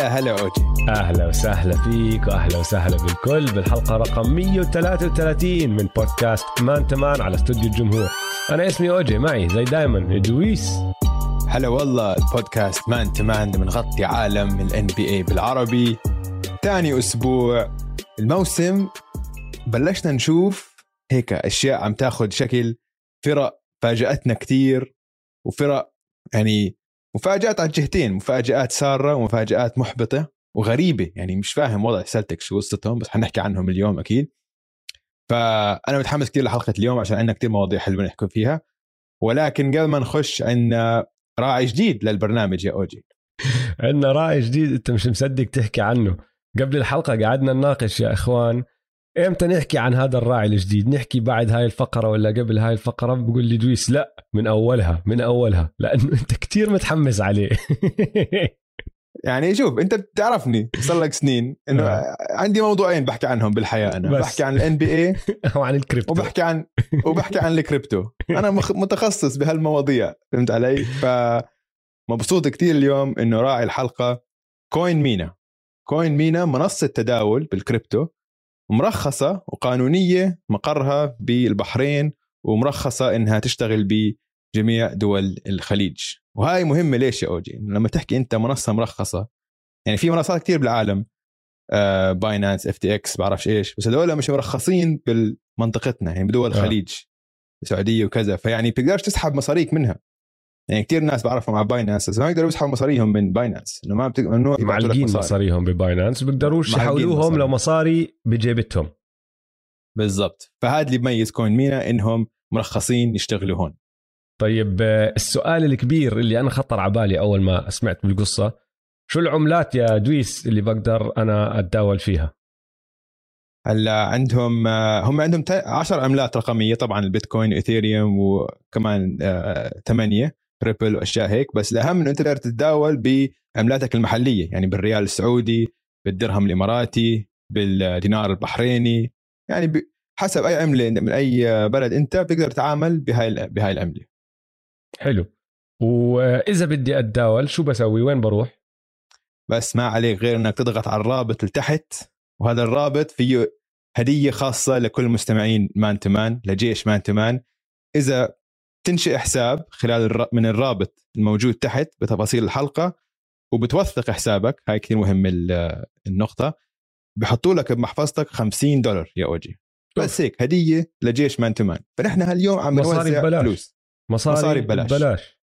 هلا هلا أوجي. أهلا وسهلا فيك واهلا وسهلا بالكل. بالحلقة رقم 133 من بودكاست Man to Man على استوديو الجمهور. أنا اسمي أوجي معي زي دايما دويس هلا والله البودكاست Man to Man بنغطي عالم ال NBA بالعربي. ثاني أسبوع الموسم بلشنا نشوف هيك أشياء عم تاخذ شكل. فرق فاجأتنا كثير وفرق يعني مفاجآت على الجهتين مفاجآت سارة ومفاجآت محبطة وغريبة يعني مش فاهم وضع سلتك شو قصتهم بس حنحكي عنهم اليوم أكيد. فأنا متحمس كثير لحلقة اليوم عشان عندنا كثير مواضيع حلوة نحكي فيها. ولكن قبل ما نخش عندنا راعي جديد للبرنامج يا أوجي. عندنا راعي جديد أنت مش مصدق تحكي عنه. قبل الحلقة قعدنا نناقش يا إخوان إمتى نحكي عن هذا الراعي الجديد نحكي بعد هاي الفقرة ولا قبل هاي الفقرة بقول لي دويس لا من أولها من أولها لأنه أنت كتير متحمس عليه. يعني شوف أنت بتعرفني صار لك سنين إنه نعم. عندي موضوعين بحكي عنهم بالحياة أنا. بس. بحكي عن ال NBA أو عن الكريبتو. وبحكي عن وبحكي عن الكريبتو. أنا مخ- متخصص بهالمواضيع فهمت علي؟ ف مبسوط كثير اليوم إنه راعي الحلقة CoinMENA CoinMENA منصة تداول بالكريبتو. مرخصة وقانونية مقرها بالبحرين ومرخصة إنها تشتغل بجميع دول الخليج. وهاي مهمة ليش يا أوجي؟ لما تحكي أنت منصة مرخصة يعني في منصات كثير بالعالم Binance FTX بعرفش إيش بس هذول مش مرخصين بمنطقتنا يعني بدول آه. الخليج السعودية وكذا فيعني بتقدرش تسحب مصاريك منها. يعني كثير ناس بعرفهم على Binance بس ما يقدروا يسحبوا مصاريهم من Binance إنه ما بتق... ممنوع معلقين مصاري. مصاريهم ب Binance بيقدروش يحولوهم مصاري. لمصاري بجيبتهم. بالضبط. فهذا اللي بيميز CoinMENA إنهم مرخصين يشتغلوا هون. طيب آه، السؤال الكبير اللي أنا خطر على بالي أول ما سمعت بالقصة شو العملات يا دويس اللي بقدر أنا أتداول فيها؟ هلا عندهم آه، هم عندهم 10 عملات رقمية طبعا البيتكوين Ethereum وكمان آه، ثمانية. Ripple وأشياء هيك بس الأهم إنه أنت تقدر تتداول بعملاتك المحلية يعني بالريال السعودي بالدرهم الإماراتي بالدينار البحريني يعني حسب أي عملة من أي بلد أنت بتقدر تتعامل بهاي بهاي العملة. حلو. وإذا بدي أتداول شو بسوي؟ وين بروح؟ بس ما عليك غير إنك تضغط على الرابط لتحت وهذا الرابط فيه هدية خاصة لكل مستمعين مان تمان لجيش مان تمان إذا تنشئ حساب خلال الر... من الرابط الموجود تحت بتفاصيل الحلقة وبتوثق حسابك. هاي كثير مهم ال- النقطة. بحطوا لك بمحفظتك 50 دولار يا أوجي. بس هيك هدية لجيش مان تمان فنحن هاليوم عم نوزع. فلوس. مصاري, مصاري ببلاش. ببلاش.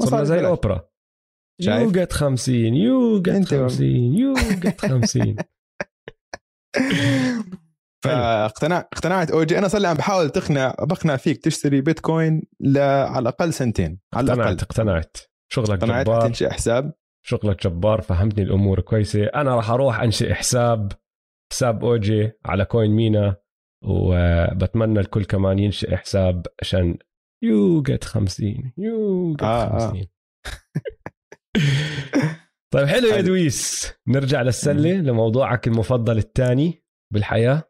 صرنا مصاري زي. الأوبرا. شايف؟ يوجد 50 يوجد أنت- 50 يوجد 50 فاقتنع اقتنعت. اوجي أنا صار لي عم بحاول تقنع بقنع فيك تشتري بيتكوين ل... على الأقل سنتين على الأقل. اقتنعت اقتنعت. شغلك اقتنعت جبار. تنشئ حساب. شغلك جبار فهمتني الأمور كويسة. أنا راح أروح أنشئ حساب حساب اوجي على CoinMENA وبتمنى الكل كمان ينشئ حساب عشان يوجد 50 يوجد آه، آه. 50 طيب حلو يا. دويس. نرجع للسلة لموضوعك المفضل الثاني بالحياة.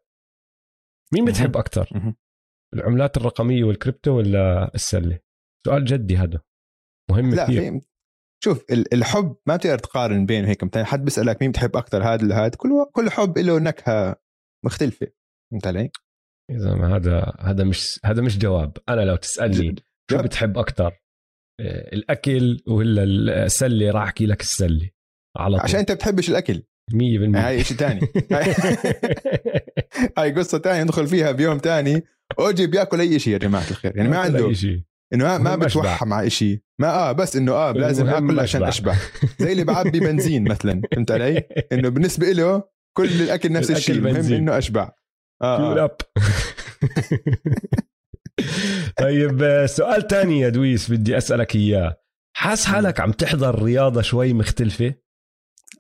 مين بتحب أكثر. العملات الرقمية والكريبتو ولا السلة؟ سؤال جدي هذا. مهم لا كثير. شوف ال- الحب ما بتقدر تقارن بينه هيك. مثلا حد بيسألك مين بتحب أكثر هذا ولا هذا كل كل حب له نكهة مختلفة. فهمت علي؟ يا زلمه هذا هذا مش هذا مش جواب. أنا لو تسألني شو. بتحب أكثر الأكل ولا السلة؟ راح أحكي لك السلة على طول. عشان أنت بتحبش الأكل. 100% هاي شيء ثاني هاي قصة ثانية ندخل فيها بيوم ثاني أوجي بياكل أي شيء يا جماعة الخير. يعني ما عنده أي شيء إنه ما, أشبع. بتوحى مع شيء ما آه بس إنه آه لازم آكل عشان. اشبع زي اللي بعبي بنزين مثلا فهمت علي؟ إنه بالنسبة له كل الأكل نفس الشيء المهم. إنه أشبع. آه, آه. طيب سؤال تاني يا دويس بدي أسألك إياه. حاس حالك عم تحضر رياضة شوي مختلفة؟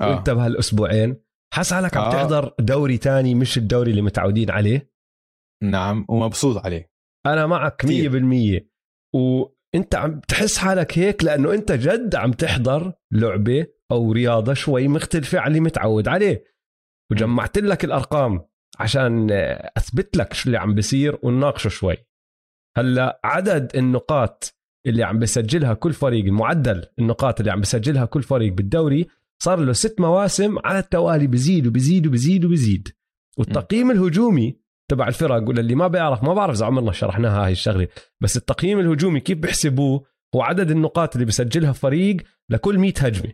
آه. وانت بهالأسبوعين حاس حالك عم آه. تحضر دوري تاني مش الدوري اللي متعودين عليه نعم ومبسوط عليه أنا معك كتير. 100% وانت عم تحس حالك هيك لأنه انت جد عم تحضر لعبة أو رياضة شوي مختلفة عن اللي متعود عليه وجمعت لك الأرقام عشان أثبت لك شو اللي عم بيصير ونناقشه شوي هلأ عدد النقاط اللي عم بسجلها كل فريق المعدل النقاط اللي عم بسجلها كل فريق بالدوري صار له ست مواسم على التوالي بزيد وبزيد وبزيد وبزيد. والتقييم الهجومي تبع الفرق وللي ما بيعرف ما بعرف إذا عمرنا شرحناها هاي الشغلة بس التقييم الهجومي كيف بيحسبوه؟ هو عدد النقاط اللي بسجلها فريق لكل 100 هجمة.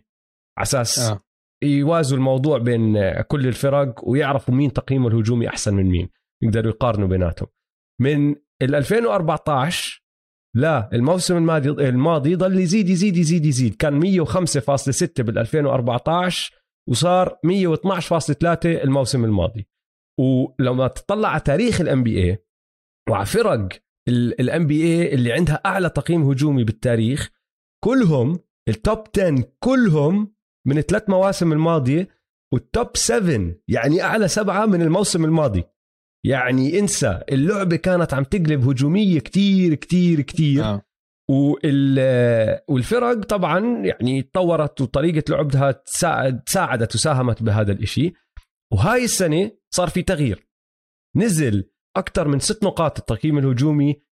على أساس آه. يوازوا الموضوع بين كل الفرق ويعرفوا مين تقييمه الهجومي أحسن من مين يقدروا يقارنوا بيناتهم. من ال 2014 لا الموسم الماضي الماضي ضل يزيد يزيد يزيد يزيد. كان 105.6 بال 2014 وصار 112.3 الموسم الماضي. ولما تطلع على تاريخ ال NBA وعلى فرق ال NBA اللي عندها أعلى تقييم هجومي بالتاريخ كلهم ال top 10 كلهم من الثلاث مواسم الماضية وال top 7 يعني أعلى سبعة من الموسم الماضي. يعني انسى اللعبة كانت عم تقلب هجومية كتير كتير كتير. آه. والفرق طبعا يعني تطورت وطريقة لعبها تساعد ساعدت وساهمت بهذا الإشي. وهاي السنة صار في تغيير. نزل أكثر من ست نقاط التقييم الهجومي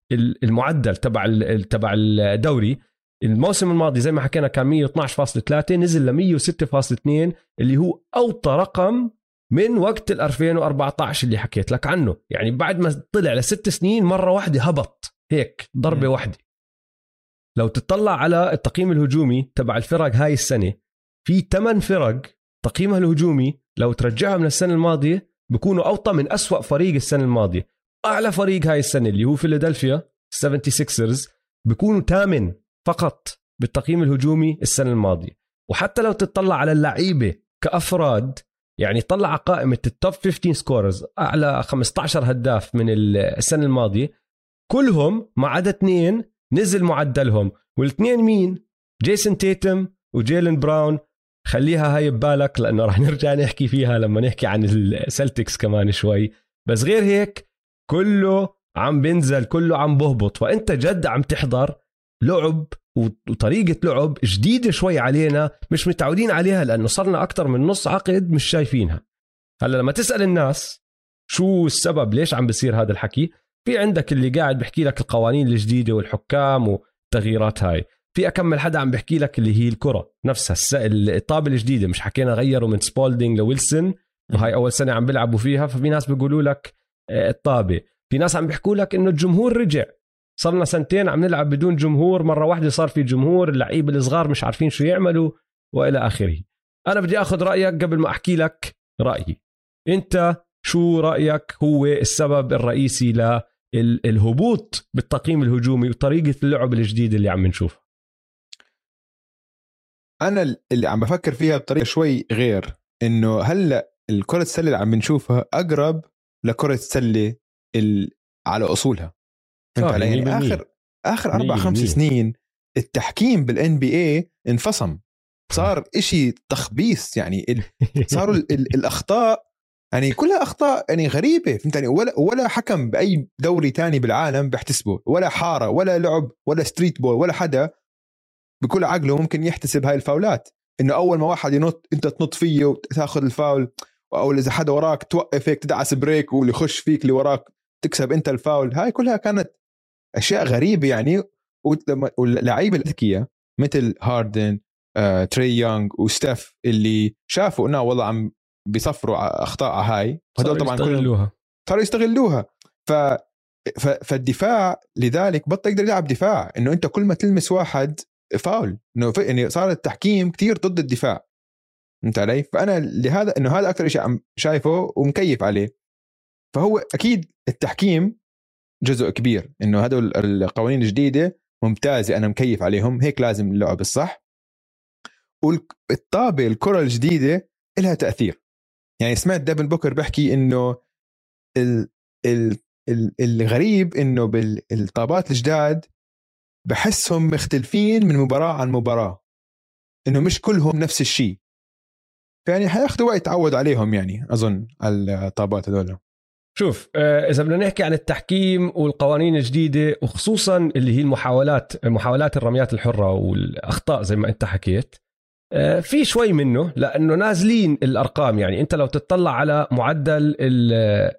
المعدل تبع تبع الدوري. الموسم الماضي زي ما حكينا كان 112.3 نزل ل 106.2 اللي هو أوطى رقم من وقت ال 2014 اللي حكيت لك عنه. يعني بعد ما طلع لست سنين مرة واحدة هبط. هيك ضربة واحدة. لو تطلع على التقييم الهجومي تبع الفرق هاي السنة في ثمان فرق تقييمها الهجومي لو ترجعها من السنة الماضية بكونوا أوطى من أسوأ فريق السنة الماضية. أعلى فريق هاي السنة اللي هو فيلادلفيا 76ers بكونوا ثامن فقط بالتقييم الهجومي السنة الماضية. وحتى لو تطلع على اللعيبة كأفراد يعني طلع قائمة ال top 15 scorers أعلى 15 هداف من السنة الماضية. كلهم ما عدا اثنين نزل معدلهم والاثنين مين؟ جيسون تيتم وجيلن براون خليها هاي ببالك لأنه راح نرجع نحكي فيها لما نحكي عن ال Celtics كمان شوي. بس غير هيك كله عم بينزل كله عم بهبط. فانت جد عم تحضر لعب وطريقة لعب جديدة شوي علينا مش متعودين عليها لأنه صرنا أكثر من نص عقد مش شايفينها. هلأ لما تسأل الناس شو السبب ليش عم بصير هذا الحكي في عندك اللي قاعد بحكي لك القوانين الجديدة والحكام والتغييرات هاي. في أكمن حدا عم بحكي لك اللي هي الكرة نفسها الطابة الجديدة مش حكينا غيروا من Spalding ل Wilson وهاي أول سنة عم بيلعبوا فيها ففي ناس بيقولوا لك آه، الطابة. في ناس عم بيحكوا لك إنه الجمهور رجع. صرنا سنتين عم نلعب بدون جمهور مرة واحدة صار في جمهور اللعيبة الصغار مش عارفين شو يعملوا وإلى آخره. أنا بدي أخذ رأيك قبل ما أحكي لك رأيي. أنت شو رأيك هو السبب الرئيسي للهبوط بالتقييم الهجومي وطريقة اللعب الجديدة اللي عم نشوفها؟ أنا اللي عم بفكر فيها بطريقة شوي غير إنه هلأ الكرة السلة اللي عم نشوفها أقرب لكرة السلة على أصولها. فهمت علي؟ يعني آخر آخر أربع خمس سنين التحكيم بال NBA انفصم صار إشي تخبيص يعني صاروا الأخطاء يعني كلها أخطاء يعني غريبة فهمت يعني؟ ولا ولا حكم بأي دوري تاني بالعالم بيحتسبه. ولا حارة ولا لعب ولا streetball ولا حدا بكل عقله ممكن يحتسب هاي الفاولات. إنه أول ما واحد ينط أنت تنط فيه وتاخذ الفاول أو إذا حدا وراك توقف هيك تدعس brake واللي يخش فيك اللي وراك تكسب أنت الفاول. هاي كلها كانت أشياء غريبة يعني. واللعيبة الذكيه مثل هاردن آه، تري يونغ وستيف اللي شافوا إنه والله عم بيصفروا أخطاء هاي. هدول طبعا يستغلوها. صاروا يستغلوها. ف فالدفاع لذلك بطل يقدر يلعب دفاع. إنه أنت كل ما تلمس واحد فاول. إنه يعني صار التحكيم كثير ضد الدفاع. فهمت علي؟ فأنا لهذا إنه هذا أكثر شيء عم شايفه ومكيف عليه. فهو أكيد التحكيم جزء كبير إنه هدول القوانين الجديدة ممتازة أنا مكيف عليهم هيك لازم اللعب الصح. والطابه الكرة الجديدة لها تأثير. يعني سمعت ديفن بوكر بحكي إنه ال ال ال الغريب إنه بالطابات الجداد بحسهم مختلفين من مباراة عن مباراة. إنه مش كلهم نفس الشيء. فيعني حياخذوا وقت يتعود عليهم يعني أظن على الطابات هذول. شوف آه، إذا بدنا نحكي عن التحكيم والقوانين الجديدة وخصوصا اللي هي المحاولات محاولات الرميات الحرة والأخطاء زي ما أنت حكيت آه، في شوي منه لأنه نازلين الأرقام. يعني أنت لو تطلع على معدل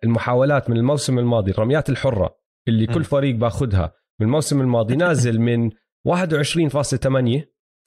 المحاولات من الموسم الماضي الرميات الحرة اللي كل فريق باخذها من الموسم الماضي نازل من 21.8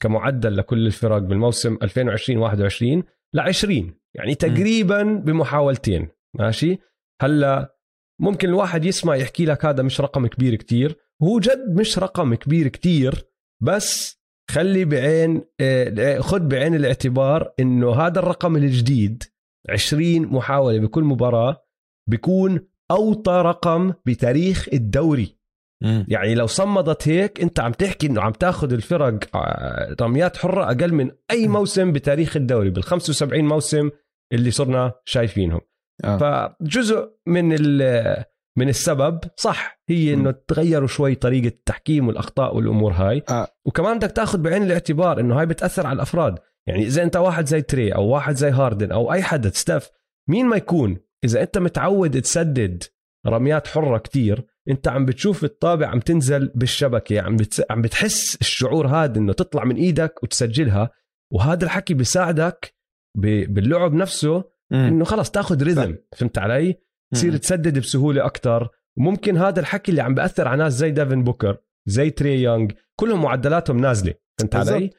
كمعدل لكل الفرق بالموسم 2020 21 ل 20 يعني تقريبا بمحاولتين ماشي؟ هلا ممكن الواحد يسمع يحكي لك هذا مش رقم كبير كتير. هو جد مش رقم كبير كتير بس خلي بعين آه، خد بعين الاعتبار إنه هذا الرقم الجديد 20 محاولة بكل مباراة بيكون أوطى رقم بتاريخ الدوري. مم. يعني لو صمدت هيك أنت عم تحكي إنه عم تاخذ الفرق آه، رميات حرة أقل من أي موسم بتاريخ الدوري بال 75 موسم اللي صرنا شايفينهم. آه. فجزء من ال- من السبب صح هي إنه تغيروا شوي طريقة التحكيم والأخطاء والأمور هاي آه. وكمان بدك تاخذ بعين الاعتبار إنه هاي بتأثر على الأفراد يعني إذا أنت واحد زي تري أو واحد زي هاردن أو أي حدا ستيف مين ما يكون إذا أنت متعود تسدد رميات حرة كتير أنت عم بتشوف الطابة عم تنزل بالشبكة عم بتس... عم بتحس الشعور هذا إنه تطلع من إيدك وتسجلها وهذا الحكي بيساعدك ب... باللعب نفسه. إنه خلص تاخذ rhythm فهمت علي؟ تصير. تسدد بسهولة أكثر وممكن هذا الحكي اللي عم بأثر على ناس زي ديفن بوكر زي تري يونغ كلهم معدلاتهم نازلة فهمت علي.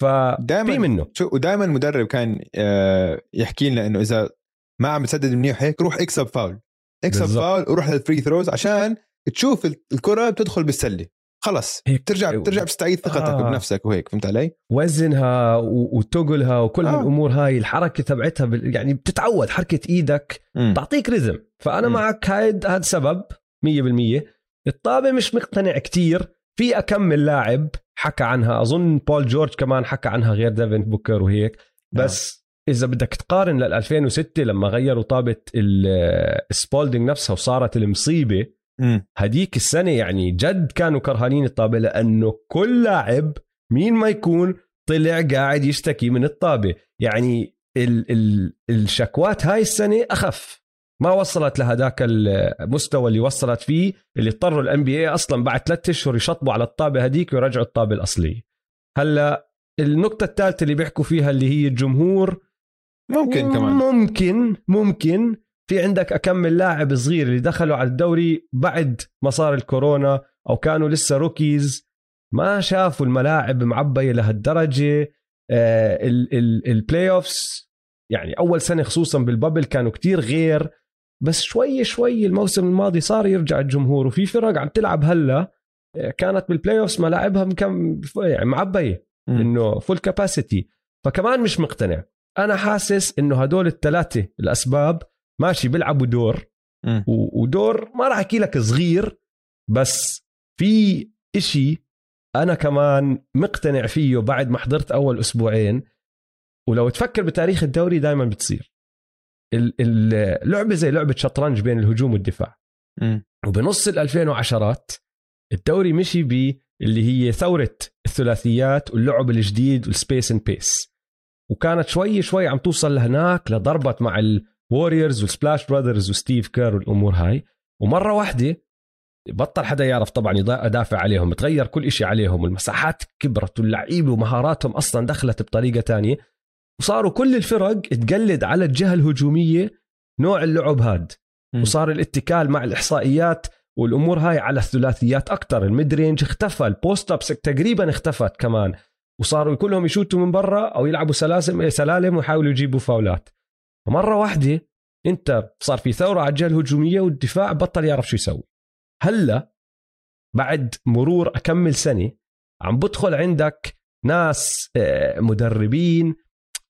ففي دائما منه. شو ودائما المدرب كان آه، يحكي لنا إنه إذا ما عم بتسدد منيح هيك روح اكسب فاول. اكسب بالضبط. فاول وروح لل free throws عشان تشوف ال- الكرة بتدخل بالسلة. خلص هيك ترجع بترجع بتستعيد ثقتك آه. بنفسك وهيك فهمت علي؟ وزنها وتقلها وكل آه. آه. هالأمور هاي الحركة تبعتها بال- يعني بتتعود حركة إيدك مم. تعطيك rhythm فأنا مم. معك هاد هذا سبب 100% الطابة مش مقتنع كتير في اكم لاعب حكى عنها أظن بول جورج كمان حكى عنها غير ديفن بوكر وهيك بس إذا بدك تقارن لل 2006 لما غيروا طابة ال- السبولدينج نفسها وصارت المصيبة. هديك السنة يعني جد كانوا كرهانين الطابة لأنه كل لاعب مين ما يكون طلع قاعد يشتكي من الطابة. يعني ال ال الشكوات هاي السنة أخف. ما وصلت لهداك المستوى اللي وصلت فيه اللي اضطروا الان بي اي أصلا بعد ثلاثة أشهر يشطبوا على الطابة هديك ويرجعوا الطابة الأصلية. هلأ النقطة الثالثة اللي بيحكوا فيها اللي هي الجمهور ممكن كمان. ممكن ممكن في عندك اكم لاعب صغير اللي دخلوا على الدوري بعد ما صار الكورونا أو كانوا لسه rookies؟ ما شافوا الملاعب معبية لهالدرجة. آه ال playoffs يعني أول سنة خصوصا بال bubble كانوا كتير غير. بس شوي شوي الموسم الماضي صار يرجع الجمهور وفي فرق عم تلعب هلأ. آه، كانت بال playoffs ملاعبها مكم يعني معبية. إنه full capacity فكمان مش مقتنع. أنا حاسس إنه هدول الثلاثه الأسباب ماشي بيلعبوا دور. و- ودور ما راح أحكي لك صغير بس في إشي أنا كمان مقتنع فيه بعد ما حضرت أول أسبوعين. ولو تفكر بتاريخ الدوري دائما بتصير. ال- اللعبه زي لعبة شطرنج بين الهجوم والدفاع. مم. وبنص ال 2010 الدوري مشي ب اللي هي ثورة الثلاثيات واللعب الجديد وال space and pace. وكانت شوي شوي عم توصل لهناك لضربت مع الوريورز والسبلاش براذرز وستيف كير والأمور هاي. ومرة واحدة بطل حدا يعرف طبعا يدافع عليهم تغير كل إشي عليهم والمساحات كبرت واللعيبة ومهاراتهم أصلا دخلت بطريقة تانية. وصاروا كل الفرق تقلد على الجهة الهجومية نوع اللعب هاد. وصار الاتكال مع الإحصائيات والأمور هاي على الثلاثيات أكثر ال mid range اختفى ال post ups تقريبا اختفت كمان. وصاروا كلهم يشوتوا من برا أو يلعبوا سلاسم سلالم ويحاولوا يجيبوا فاولات. فمره واحدة انت صار في ثورة على الجهة الهجومية والدفاع بطل يعرف شو يسوي. هلا بعد مرور أكم سنة عم بدخل عندك ناس آه، مدربين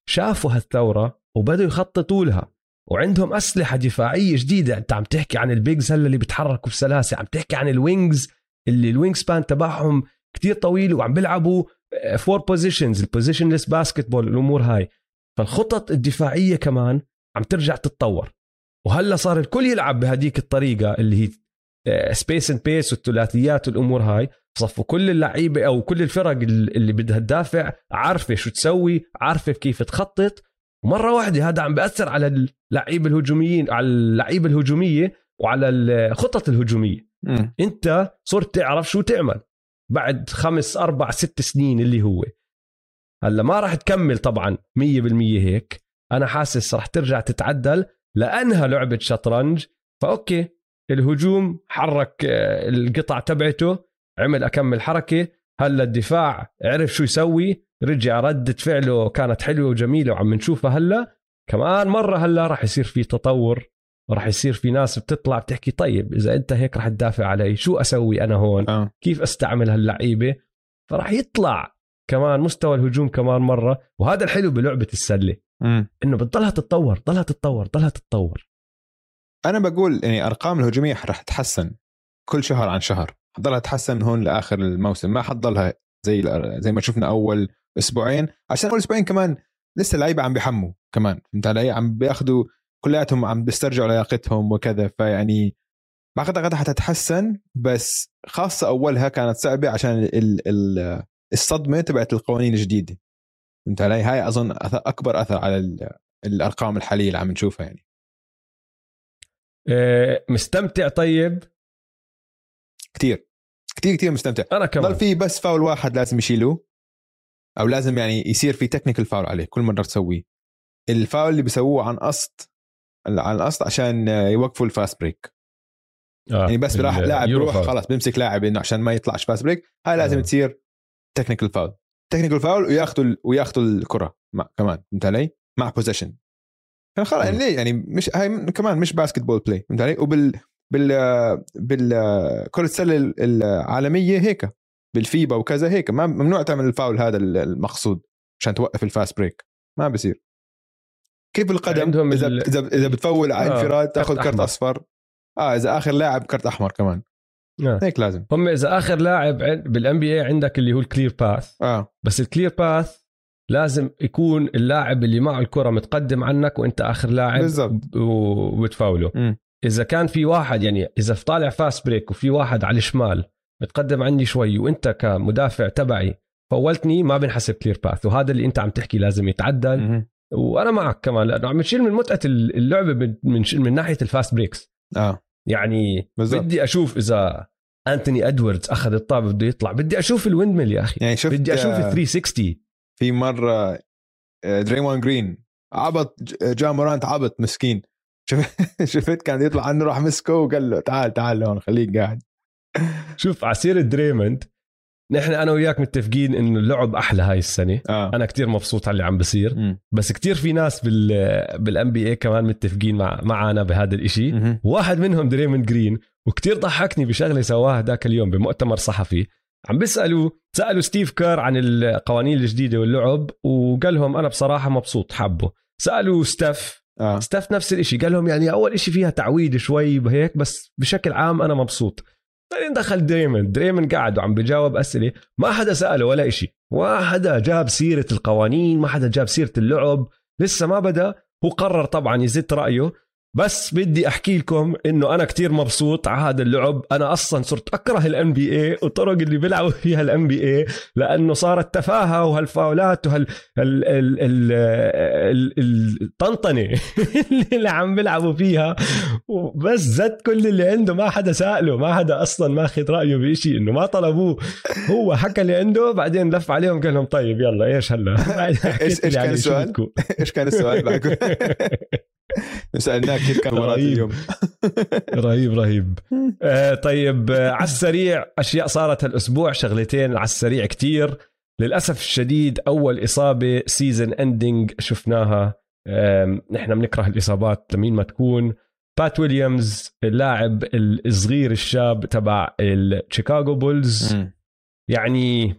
شافوا هالثورة وبدوا يخططوا لها. وعندهم أسلحة دفاعية جديدة. انت عم تحكي عن ال bigs هلا اللي بيتحركوا بسلاسة. عم تحكي عن ال wings اللي ال wingspan تبعهم كتير طويل وعم بيلعبوا four positions ال positionless basketball الأمور هاي. فالخطط الدفاعية كمان عم ترجع تتطور. وهلا صار الكل يلعب بهديك الطريقة اللي هي space and pace والثلاثيات والأمور هاي. صفوا كل اللعيبة أو كل الفرق اللي بدها تدافع عارفة شو تسوي عارفة كيف تخطط. ومرة واحدة هذا عم بياثر على اللعيبة الهجوميين على اللعيبة الهجومية وعلى الخطط الهجومية. مم. انت صرت تعرف شو تعمل. بعد خمس أربع ست سنين اللي هو. هلا ما راح تكمل طبعا 100% هيك. أنا حاسس راح ترجع تتعدل لأنها لعبة شطرنج. فأوكي الهجوم حرك آه، القطع تبعته عمل أكمل حركة. هلا الدفاع عرف شو يسوي رجع ردة فعله كانت حلوة وجميلة وعم نشوفها هلا. كمان مرة هلا راح يصير في تطور وراح يصير في ناس بتطلع بتحكي طيب إذا أنت هيك راح تدافع علي شو أسوي أنا هون؟ آه. كيف أستعمل هاللعيبة؟ فراح يطلع كمان مستوى الهجوم كمان مرة. وهذا الحلو بلعبة السلة. مم. إنه بتضلها تتطور ضلها تتطور ضلها تتطور. أنا بقول يعني أرقام الهجومية رح تتحسن كل شهر عن شهر. حتضلها تتحسن هون لآخر الموسم. ما حتضلها زي زي ما شفنا أول أسبوعين. عشان أول أسبوعين كمان لسه اللعيبه عم بيحموا كمان. فهمت علي؟ عم بياخذوا كلياتهم عم بيسترجعوا لياقتهم وكذا. فيعني بعتقد حتتحسن بس خاصة أولها كانت صعبة عشان ال ال الصدمة تبعت القوانين الجديدة. فهمت علي؟ هاي أظن أكبر أثر على الأرقام الحالية اللي عم نشوفها يعني. آه، مستمتع طيب؟ كثير كثير كثير مستمتع. أنا كمان. ضل في بس فاول واحد لازم يشيلوه أو لازم يعني يصير في technical foul عليه كل مرة تسويه. الفاول اللي بيسووه عن قصد عن قصد عشان يوقفوا ال fast break آه يعني بس راح لاعب يروح خلاص بيمسك لاعب إنه عشان ما يطلعش fast break هاي لازم آه. تصير technical foul technical foul وياخذوا وياخذوا الكرة مع كمان فهمت علي؟ مع possession يعني خلاص يعني ليه؟ يعني مش هاي كمان مش basketball play فهمت علي؟ وبال بال بال كرة السلة العالمية هيك بالفيبا وكذا هيك. ما ممنوع تعمل الفاول هذا المقصود عشان توقف ال fast break ما بصير كيف القدم؟ اذا ال... اذا إذا بتفول على آه. انفراد تاخذ كرت أصفر. آه إذا آخر لاعب كرت أحمر كمان. آه. هيك لازم. هم إذا آخر لاعب بالان بي اي عندك اللي هو ال clear path آه. بس ال clear path لازم يكون اللاعب اللي معه الكرة متقدم عنك وأنت آخر لاعب بالضبط. وبتفاوله م. إذا كان في واحد يعني إذا في طالع fast break وفي واحد على الشمال متقدم عني شوي وأنت كمدافع تبعي فولتني ما بنحسب clear path وهذا اللي أنت عم تحكي لازم يتعدل. م. وأنا معك كمان لأنه عم تشيل من متعة اللعبة من من, من ناحية ال fast breaks آه. يعني بالزبط. بدي أشوف إذا أنتوني ادواردز أخذ الطابة بده يطلع. بدي أشوف ال windmill يا أخي. يعني شفت بدي أشوف ال 360 في مرة دريمون جرين عبط جا مورانت عبط مسكين. شفت كان يطلع عنه راح مسكه وقال له تعال تعال هون خليك قاعد. شوف عسير دريموند نحن أنا وياك متفقين إنه اللعب أحلى هاي السنة آه. أنا كتير مبسوط على اللي عم بصير م. بس كتير في ناس بال بال NBA كمان متفقين مع معنا بهذا الإشي م. واحد منهم دريموند جرين وكتير ضحكني بشغلة سواها ذاك اليوم بمؤتمر صحفي عم بيسألوا سألوا ستيف كير عن القوانين الجديدة واللعب وقال لهم أنا بصراحة مبسوط حبه سألوا ستيف آه. ستاف نفس الإشي قال لهم يعني أول إشي فيها تعويد شوي بهيك بس بشكل عام أنا مبسوط بعدين دخل دريمن. دريمن قاعد وعم بجاوب أسئلة ما حدا سأله ولا إشي. ما حدا جاب سيرة القوانين ما حدا جاب سيرة اللعب. لسه ما بدأ. هو قرر طبعا يزيد رأيه. بس بدي أحكي لكم إنه أنا كتير مبسوط على هذا اللعب. أنا أصلا صرت أكره ال NBA والطرق اللي بيلعبوا فيها ال NBA لأنه صارت تفاهة وهالفاولات وهال ال ال ال ال الطنطنة اللي عم بيلعبوا فيها. بس زت كل اللي عنده ما حدا سأله ما حدا أصلا ماخذ رأيه بشيء إنه ما طلبوه. هو حكى اللي عنده بعدين لف عليهم قال لهم طيب يلا إيش هلا؟ إيش كان السؤال؟ إيش كان السؤال؟ سألناك كيف كان مرات اليوم. رهيب رهيب. آه طيب آه على السريع أشياء صارت هالأسبوع شغلتين على السريع كتير. للأسف الشديد أول إصابة season ending شفناها. آه نحن بنكره الإصابات لمين ما تكون. بات ويليامز اللاعب الصغير الشاب تبع الشيكاغو بولز يعني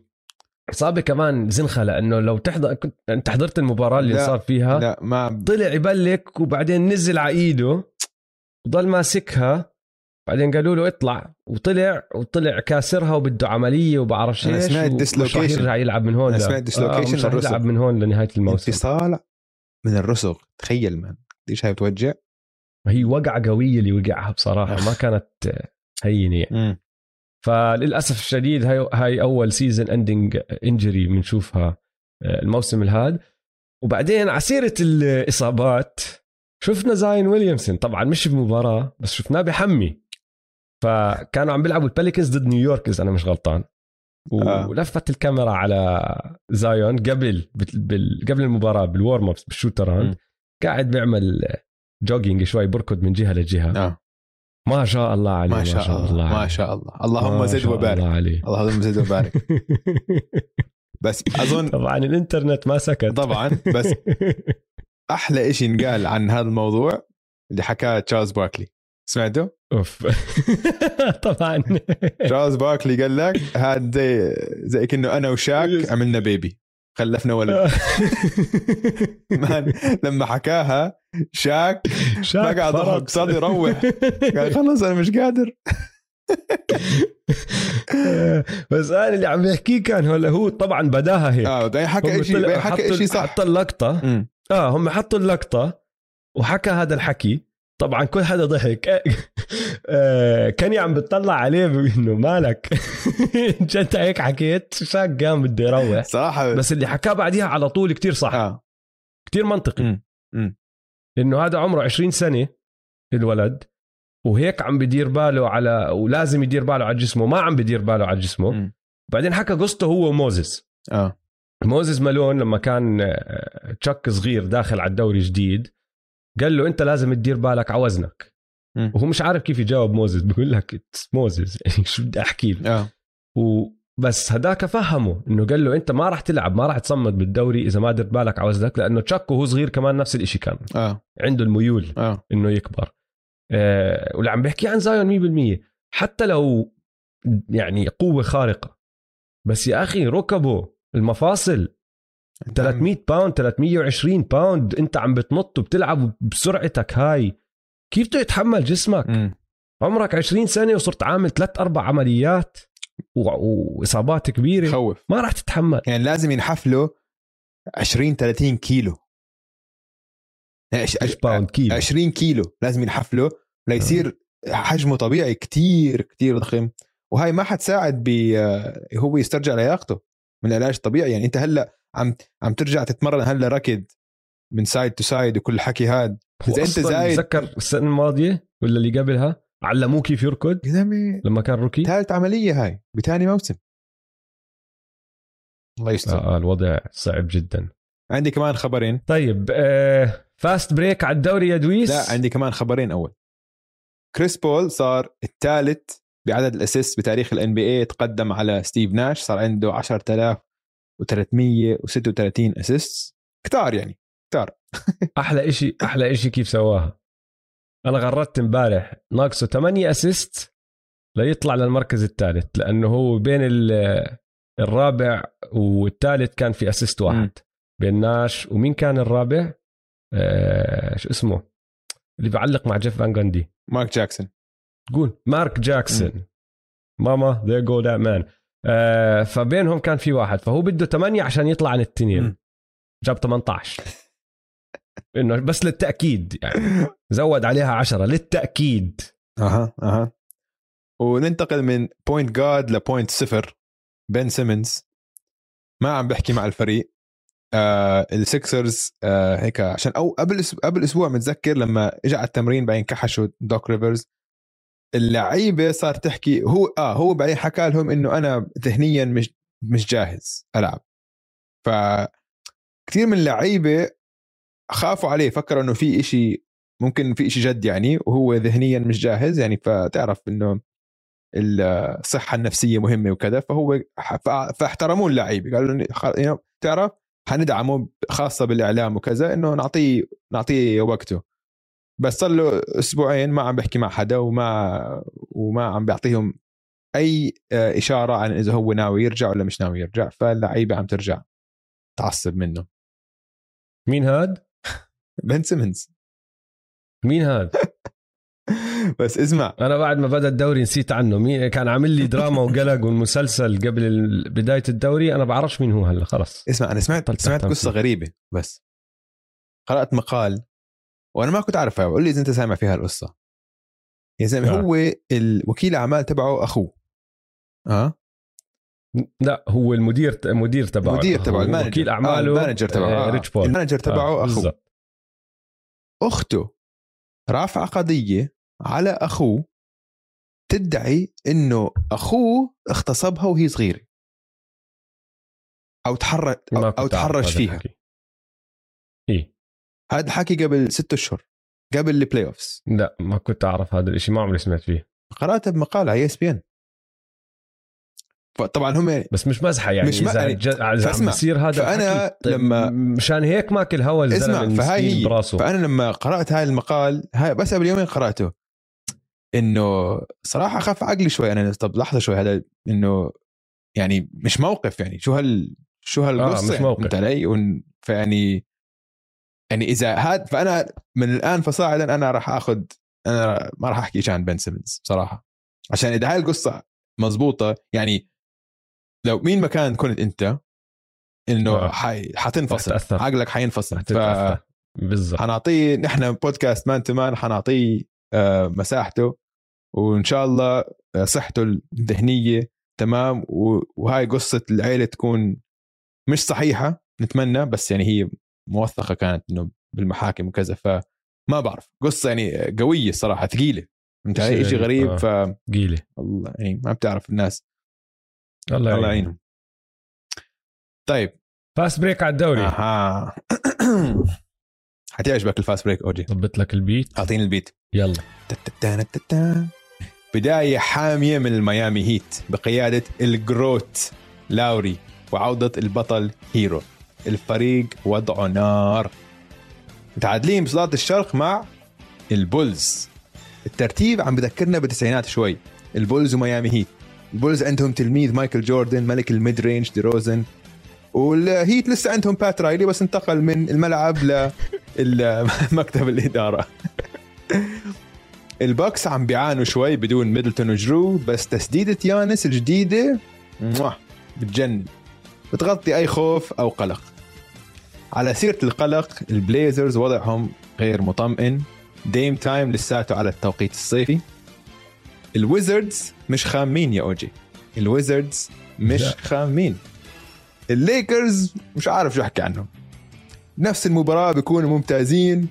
اصابه كمان زنخة لأنه لو تحضر كنت أنت حضرت المباراة اللي صار فيها لا ما طلع يبلك وبعدين نزل على إيده وضل ماسكها بعدين قالوا له اطلع وطلع وطلع كاسرها وبده عملية وبعرف إيش سمعت dislocation يرجع يلعب من هون سمعت dislocation آه يلعب من هون لنهاية الموسم. انفصال من الرسغ تخيل man قديش هاي بتوجع؟ هي وقعه قوية اللي وقعها بصراحة ما كانت هينة يعني. فللأسف الشديد هاي هاي أول season ending injury بنشوفها الموسم الهاد. وبعدين على سيره الإصابات شفنا زاين ويليامسون. طبعا مش بمباراة بس شفناه بحمي. فكانوا عم بيلعبوا البليكانز ضد نيويورك إذا أنا مش غلطان. آه. ولفت الكاميرا على زايون قبل بال... قبل المباراة بال warm ups بال shootaround قاعد بيعمل jogging شوي بركض من جهة لجهة. آه. ما شاء الله عليه ما شاء الله ما عليه. شاء الله. اللهم ما زد شاء وبارك. الله عليه. اللهم زد وبارك. بس أظن طبعا الإنترنت ما سكت. طبعا بس أحلى شيء انقال عن هذا الموضوع اللي حكاه تشارلز باركلي سمعته؟ أوف. طبعا. تشارلز باركلي قال لك هذا زي زي كأنه أنا وشاك عملنا baby خلفنا ولد. man لما حكاها شاك شاك ما قاعد صار يروح. قال خلص أنا مش قادر. بس أنا اللي عم بحكيه كان هلا هو طبعا بداها هيك. آه بعدين حكى شيء حكى شيء صح. حط اللقطة. آه هم حطوا اللقطة وحكى هذا الحكي. طبعا كل حدا ضحك. آه، كان عم بتطلع عليه إنه مالك؟ انت هيك حكيت؟ شاك قام بده يروح صراحة. بس اللي حكاه بعديها على طول كتير صح. آه. كتير منطقي. مم. إنه هذا عمره 20 سنة الولد وهيك عم بدير باله على ولازم يدير باله على جسمه ما عم بدير باله على جسمه. مم. بعدين حكى قصته هو وموزس آه. موزس مالون لما كان آه، تشك صغير داخل على الدوري جديد قال له أنت لازم تدير بالك على وزنك. وهو مش عارف كيف يجاوب موزس بقول لك "It's موزس يعني شو بدي أحكي له آه. وبس هداك فهمه إنه قال له أنت ما راح تلعب ما راح تصمد بالدوري إذا ما درت بالك على وزنك لأنه تشك وهو صغير كمان نفس الإشي كان. آه. عنده الميول آه. إنه يكبر. آه واللي عم بحكي عن زايون 100% حتى لو يعني قوة خارقة. بس يا أخي ركبه المفاصل. 300 pound 320 pound أنت عم بتنط وبتلعب بسرعتك هاي. كيف بده يتحمل جسمك؟ مم. عمرك 20 سنه وصرت عامل ثلاث أربع عمليات وإصابات كبيرة. خوف. ما راح تتحمل. يعني لازم ينحفله 20 30 كيلو. يعني عش- مش pound كيلو. 20 كيلو لازم ينحفله ليصير حجمه طبيعي كتير كتير ضخم. وهاي ما حتساعد ب هو يسترجع لياقته من العلاج الطبيعي. يعني أنت هلأ عم عم ترجع تتمرن هلأ ركض من side to side وكل الحكي هاد. أنت أصلاً زايد- تذكر السنة الماضية ولا اللي قبلها علموه كيف يركض لما كان rookie. ثالث عملية هاي بثاني موسم. الله يستر. آه الوضع صعب جدا. عندي كمان خبرين. طيب آه fast break على الدوري يا دويس. لا عندي كمان خبرين أول. كريس بول صار الثالث بعدد ال assist بتاريخ ال NBA تقدم على ستيف ناش صار عنده 10336 assist كتار يعني كتار. أحلى إشي أحلى إشي كيف سواها؟ أنا غردت إمبارح. ناقصه 8 assist ليطلع للمركز الثالث لأنه هو بين ال- الرابع والثالث كان في assist واحد. بين ناش ومين كان الرابع؟ آه شو اسمه؟ اللي بعلق مع جيف فان جاندي. مارك جاكسون. قول. مارك جاكسون. Mama there goes that man فبينهم كان في واحد فهو بده 8 عشان يطلع عن التنين. جاب 18 إنه بس للتأكيد يعني. زود عليها 10 للتأكيد. أها أها. وننتقل من point guard ل point صفر. بن سيمنز ما عم بحكي مع الفريق. آه السيكسرز آه هيك عشان أو قبل قبل أسبوع متذكر لما اجى على التمرين بعدين كحشوا دوك ريفرز اللعيبة صار تحكي هو آه هو بعدين حكى لهم إنه أنا ذهنيا مش مش جاهز ألعب. ف كثير من اللعيبة خافوا عليه فكروا إنه في إشي ممكن في إشي جد يعني وهو ذهنيا مش جاهز يعني فتعرف إنه الصحة النفسية مهمة وكذا فهو فاحترموه اللعيبة قالوا تعرف حندعمه خاصة بالإعلام وكذا إنه نعطيه نعطيه وقته بس صار له أسبوعين ما عم بحكي مع حدا وما وما عم بيعطيهم أي آه، إشارة عن إذا هو ناوي يرجع ولا مش ناوي يرجع فاللعيبة عم ترجع تعصب منه مين هاد؟ بن سيمنز مين هاد؟ بس اسمع. أنا بعد ما بدأ الدوري نسيت عنه. مين كان عامل لي دراما وقلق والمسلسل قبل بداية الدوري. أنا بعرفش مين هو هلا خلص اسمع أنا سمعت سمعت قصة. غريبة بس. قرأت مقال وأنا ما كنت أعرفها. قول لي إذا أنت سامع فيها القصة. يا زلمة آه. هو الوكيل أعمال تبعه أخوه. آه؟ لا هو المدير المدير تبعه. مدير تبعه المانجر. وكيل أعماله آه ال manager تبعه. آه آه. ريتش بول. ال manager تبعه آه، اخوه. أخته رافعة قضية على أخوه تدعي إنه أخوه اغتصبها وهي صغيرة. أو تحرش أو, أو تحرش فيها. الحكي. إيه. هذا الحكي قبل ست أشهر قبل ال playoffs لا ما كنت أعرف هذا الشيء ما عمري سمعت فيه. قراتها بمقال على إس بي إن. طبعا هم بس مش مزحة يعني مش إذا يعني- ج- عم بيصير هذا الحكي، طيب لما- مشان هيك ماكل هوا الزلمة اسمع فهاي هي براسه. فأنا لما قرأت هاي المقال هاي بس قبل يومين قرأته إنه صراحة خاف عقلي شوي. أنا طب لحظة شوي هذا إنه يعني مش موقف يعني. شو هال شو هالقصه مش يعني، موقف. فهمت علي؟ ون- فيعني يعني إذا هاد فأنا من الآن فصاعدا أنا راح اخذ أنا ما راح أحكي شيء عن بن سيمنز بصراحه عشان إذا هاي القصة مزبوطه يعني لو مين مكان كنت انت إنه آه. حي... حتنفصل حتتأثر. عقلك حينفصل ف... بالضبط حنعطيه نحن بودكاست man to man حنعطيه آه، مساحته وإن شاء الله آه، صحته الذهنية تمام و- وهاي قصة العيلة تكون مش صحيحة نتمنى بس يعني هي موثقة كانت إنه بالمحاكم وكذا فما بعرف قصة يعني قوية صراحة ثقيلة علي؟ شيء غريب. ثقيلة والله يعني ما بتعرف الناس الله الله يعين يعينهم. طيب. fast break على الدوري. أها. حتعجبك ال fast break أوجي ضبط لك البيت. أعطيني البيت. يلا. بداية حامية من الميامي هيت بقيادة الجروت لاوري وعودة البطل هيرو. الفريق وضعه نار. متعادلين بصدارة الشرق مع البولز. الترتيب عم بذكرنا بالتسعينات شوي. البولز وميامي هيت. البولز عندهم تلميذ مايكل جوردن ملك ال mid-range دي روزن. والهيت لسه عندهم بات رايلي بس انتقل من الملعب لمكتب الإدارة. البوكس عم بيعانوا شوي بدون ميدلتون وجرو بس تسديدة يانس الجديدة بتجنن بتغطي أي خوف أو قلق. على سيرة القلق البليزرز وضعهم غير مطمئن. Dame Time لساته على التوقيت الصيفي. الويزردز مش خامين يا أوجي. الويزردز مش لا. خامين. الليكرز مش عارف شو أحكي عنهم. نفس المباراة بيكونوا ممتازين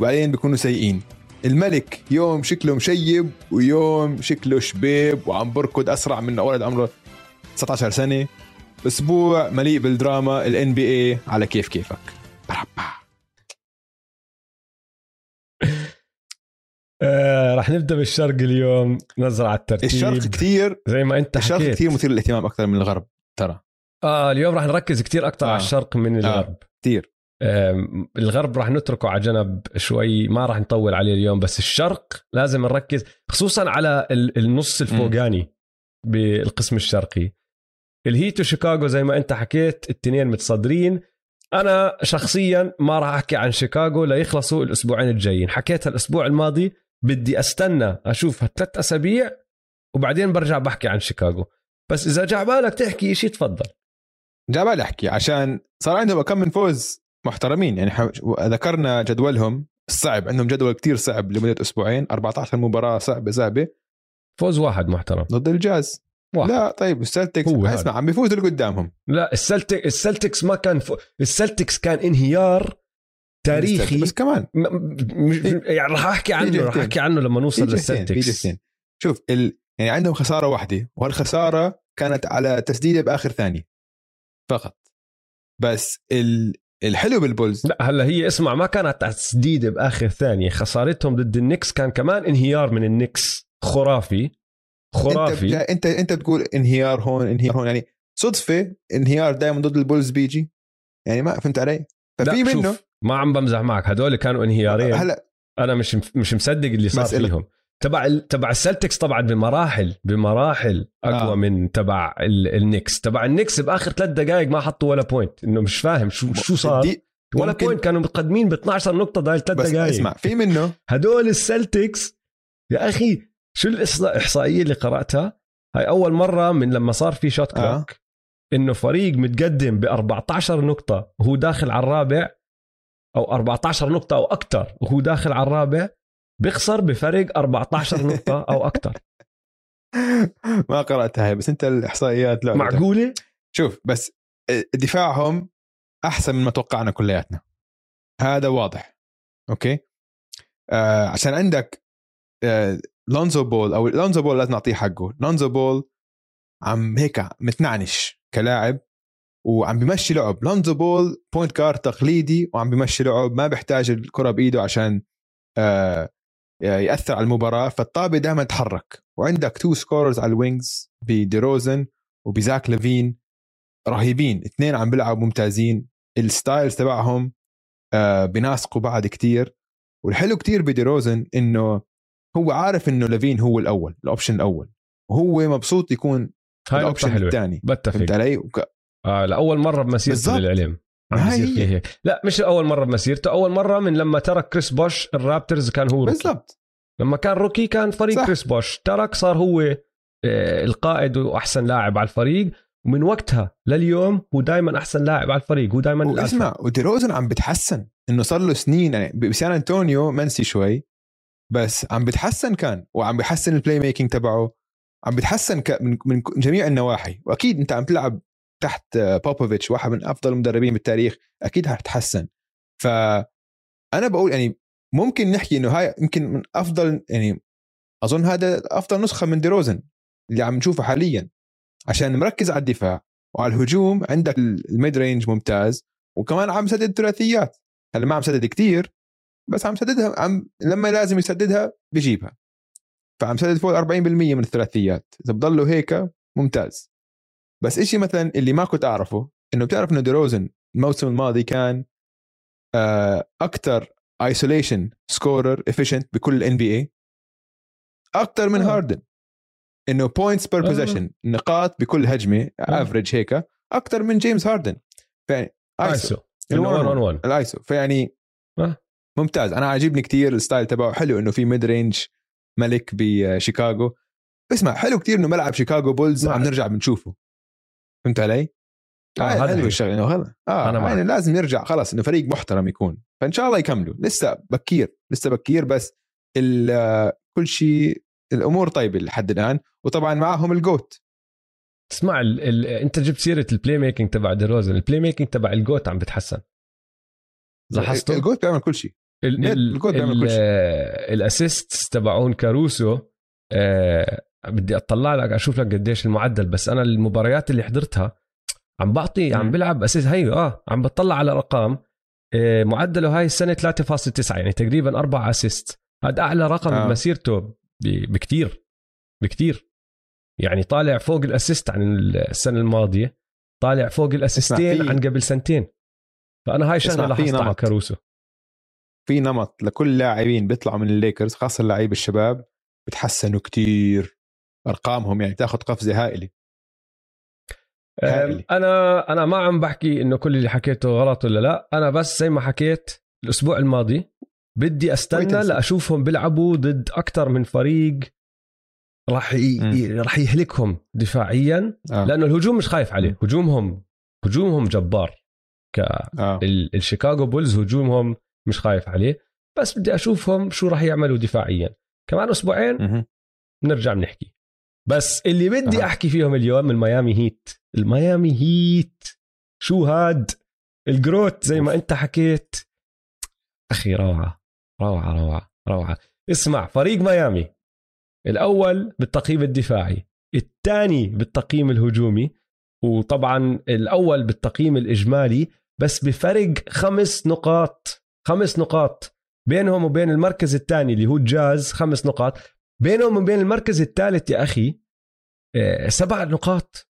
وبعدين بيكونوا سيئين. الملك يوم شكله مشيب ويوم شكله شبيب وعم بركض أسرع من ولد عمره 19 سنة. أسبوع مليء بالدراما الان بي اي على كيف كيفك. بربا. آه رح نبدأ بالشرق اليوم نظرة على الترتيب. الشرق كثير زي ما انت الشرق حكيت. كثير مثير للاهتمام أكثر من الغرب ترى. آه اليوم رح نركز كتير أكثر آه. على الشرق من الغرب. كثير آم، الغرب راح نتركه على جنب شوي ما راح نطول عليه اليوم بس الشرق لازم نركز خصوصا على ال- النص الفوقاني بالقسم الشرقي. الهيت وشيكاغو زي ما انت حكيت التنين متصدرين. أنا شخصيا ما راح أحكي عن شيكاغو ليخلصوا الأسبوعين الجايين. حكيتها الأسبوع الماضي بدي أستنى اشوفها ثلاث أسابيع وبعدين برجع بحكي عن شيكاغو. بس إذا جا بالك تحكي شيء تفضل. جا بالي أحكي عشان صار عندهم كم من فوز محترمين. يعني ذكرنا جدولهم الصعب عندهم جدول كتير صعب لمدة أسبوعين 14 مباراة صعبة صعبة. فوز واحد محترم. ضد الجاز. واحد. لا طيب السلتكس هو. اسمع عم بيفوزوا اللي قدامهم لا السلتك السلتكس ما كان ف... السلتكس كان انهيار تاريخي. بس كمان. مش... يعني راح أحكي عنه راح. أحكي عنه لما نوصل للسلتكس شوف ال... يعني عندهم خسارة واحدة وهالخسارة كانت على تسديدة بآخر ثانية. فقط. بس ال... الحلو بالبولز. لا هلا هي اسمع ما كانت تسديدة بآخر ثانية. خسارتهم ضد النكس كان كمان انهيار من النكس خرافي. خرافي. انت انت انت بتقول انهيار هون انهيار هون يعني صدفة انهيار دائما ضد البولز بيجي. يعني ما فهمت علي؟ ففي منه شوف ما عم بمزح معك هدول كانوا انهيارين هلا أنا مش مش مصدق اللي صار. فيهم تبع ال... تبع السلتكس طبعا بمراحل بمراحل أقوى آه. من تبع ال... النكس تبع النكس بآخر ثلاث دقائق ما حطوا ولا point إنه مش فاهم شو شو صار دي ولا ممكن- point كانوا متقدمين ب 12 نقطة ضايل ثلاث بس دقائق اسمع في منه هدول السلتكس يا أخي شو الاحصائيه اللي قرأتها هاي أول مرة من لما صار في shot clock. آه. إنه فريق متقدم ب 14 نقطة وهو داخل على الرابع أو 14 نقطة أو أكثر وهو داخل على الرابع بيخسر بفرق 14 نقطة أو أكثر ما قرأتها هاي بس أنت الإحصائيات لا معقولة؟ شوف بس دفاعهم أحسن من ما توقعنا كلياتنا. هذا واضح. أوكي؟ آه عشان عندك آه لونزو بول أو لونزو بول لازم نعطيه حقه. لونزو بول عم هيك متنعنش كلاعب وعم بمشي لعب. لونزو بول point guard تقليدي وعم بمشي لعب. ما بيحتاج الكرة بإيده عشان آه يأثر على المباراة. فالطابة دائما تحرك. وعندك two scorers على ال wings بديروزن وبزاك لافين. رهيبين. اثنين عم بيلعبوا ممتازين. ال styles تبعهم آه بيناسقوا بعض كتير. والحلو كتير بديروزن إنه هو عارف إنه لافين هو الأول ال option الأول. وهو مبسوط يكون هاي ال option الثاني. بتفق. فهمت علي؟ آه لأول مرة بمسيرته للعلم. هيك. لا مش اول مرة بمسيرته أول مرة من لما ترك كريس بوش الرابترز كان هو. بالضبط. لما كان rookie كان فريق صح. كريس بوش. ترك صار هو آه، القائد وأحسن لاعب على الفريق. ومن وقتها لليوم هو دائما أحسن لاعب على الفريق. هو دائما اسمع وديروزن عم بتحسن إنه صار له سنين يعني بسان أنطونيو منسي شوي بس عم بتحسن كان وعم بحسن ال playmaking تبعه. عم بتحسن من من جميع النواحي. وأكيد أنت عم تلعب تحت بوبوفيتش واحد من أفضل المدربين بالتاريخ أكيد حتتحسن ف أنا بقول يعني ممكن نحكي إنه هاي يمكن من أفضل يعني أظن هذا أفضل نسخة من ديروزن اللي عم نشوفه حاليا. عشان مركز على الدفاع وعلى الهجوم عندك ال mid-range ممتاز وكمان عم سدد ثلاثيات. هلا ما عم سدد كتير بس عم سددها عم لما لازم يسددها بجيبها. فعم سدد فوق 40% من الثلاثيات. إذا بضلوا هيك ممتاز. بس إشي مثلا اللي ما كنت أعرفه إنه بتعرف إنه ديروزن الموسم الماضي كان آه، أكثر isolation scorer efficient بكل ال NBA أكثر من هاردن إنه points per possession نقاط بكل هجمة average هيك أكثر من جيمس هاردن فيعني iso ال iso فيعني ممتاز. أنا عاجبني كثير ال style تبعه. حلو إنه في mid-range ملك بشيكاغو اسمع حلو كثير إنه ملعب شيكاغو بولز عم نرجع بنشوفه. فهمت علي؟ آه هذا حلو الشغله إنه خلص آه أنا يعني لازم يرجع خلص إنه فريق محترم يكون. فإن شاء الله يكملوا. لسه بكير لسه بكير بس كل شيء الأمور طيبة لحد الآن. وطبعا معهم الجوت. اسمع ال ال أنت جبت سيرة ال playmaking تبع ديروزن ال playmaking تبع ال GOAT عم بتحسن. لاحظته؟ الجوت بيعمل كل شيء. ال GOAT بيعمل كل شيء. ال assist تبعون كاروسو آه بدي أطلع لك أشوف لك قديش المعدل بس أنا المباريات اللي حضرتها عم بعطي عم بلعب assist هي آه عم بطلع على ارقام آه معدله هاي السنة 3.9 يعني تقريبا أربع assist. هذا أعلى رقم آه. بمسيرته بكتير بكتير. يعني طالع فوق ال assist عن السنة الماضية طالع فوق ال assist ين عن قبل سنتين. فأنا هاي شغلة لاحظتها على كاروسو. في نمط لكل لاعبين بيطلعوا من الليكرز خاصة اللعيبة الشباب بتحسنوا كتير. أرقامهم يعني تأخذ قفزة هائلة. هائلة. أنا أنا ما عم بحكي إنه كل اللي حكيته غلط ولا لا. أنا بس زي ما حكيت الأسبوع الماضي بدي أستنى لأشوفهم بيلعبوا ضد أكثر من فريق راح ي... راح يهلكهم دفاعيا آه. لأنه الهجوم مش خايف عليه. هجومهم هجومهم جبار. ك آه. الشيكاغو بولز هجومهم مش خايف عليه. بس بدي أشوفهم شو راح يعملوا دفاعيا. كمان أسبوعين بنرجع بنحكي. بس اللي بدي آه. أحكي فيهم اليوم الميامي هيت. الميامي هيت. شو هاد؟ الجروت زي ما أنت حكيت. أخي روعة. روعة روعة روعة. اسمع فريق ميامي. الأول بالتقييم الدفاعي الثاني بالتقييم الهجومي وطبعا الأول بالتقييم الإجمالي بس بفرق خمس نقاط. خمس نقاط. بينهم وبين المركز الثاني اللي هو الجاز خمس نقاط. بينهم وبين المركز الثالث يا أخي آه، سبع نقاط.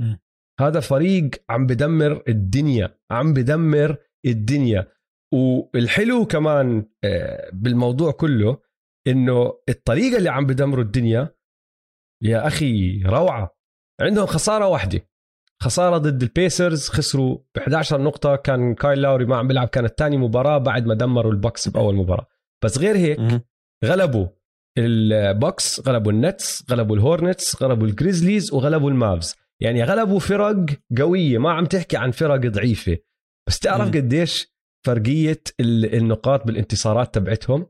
م. هذا فريق عم بدمر الدنيا عم بدمر الدنيا. والحلو كمان آه، بالموضوع كله إنه الطريقة اللي عم بدمروا الدنيا يا أخي روعة. عندهم خسارة واحدة. خسارة ضد البيسرز خسروا ب 11 نقطة. كان كايل لاوري ما عم بيلعب كانت ثاني مباراة بعد ما دمروا البوكس بأول مباراة. بس غير هيك غلبوا. البوكس غلبوا النتس غلبوا الهورنتس غلبوا الجريزليز وغلبوا المافز. يعني غلبوا فرق قوية ما عم تحكي عن فرق ضعيفة. بس تعرف قديش فرقية النقاط بالانتصارات تبعتهم؟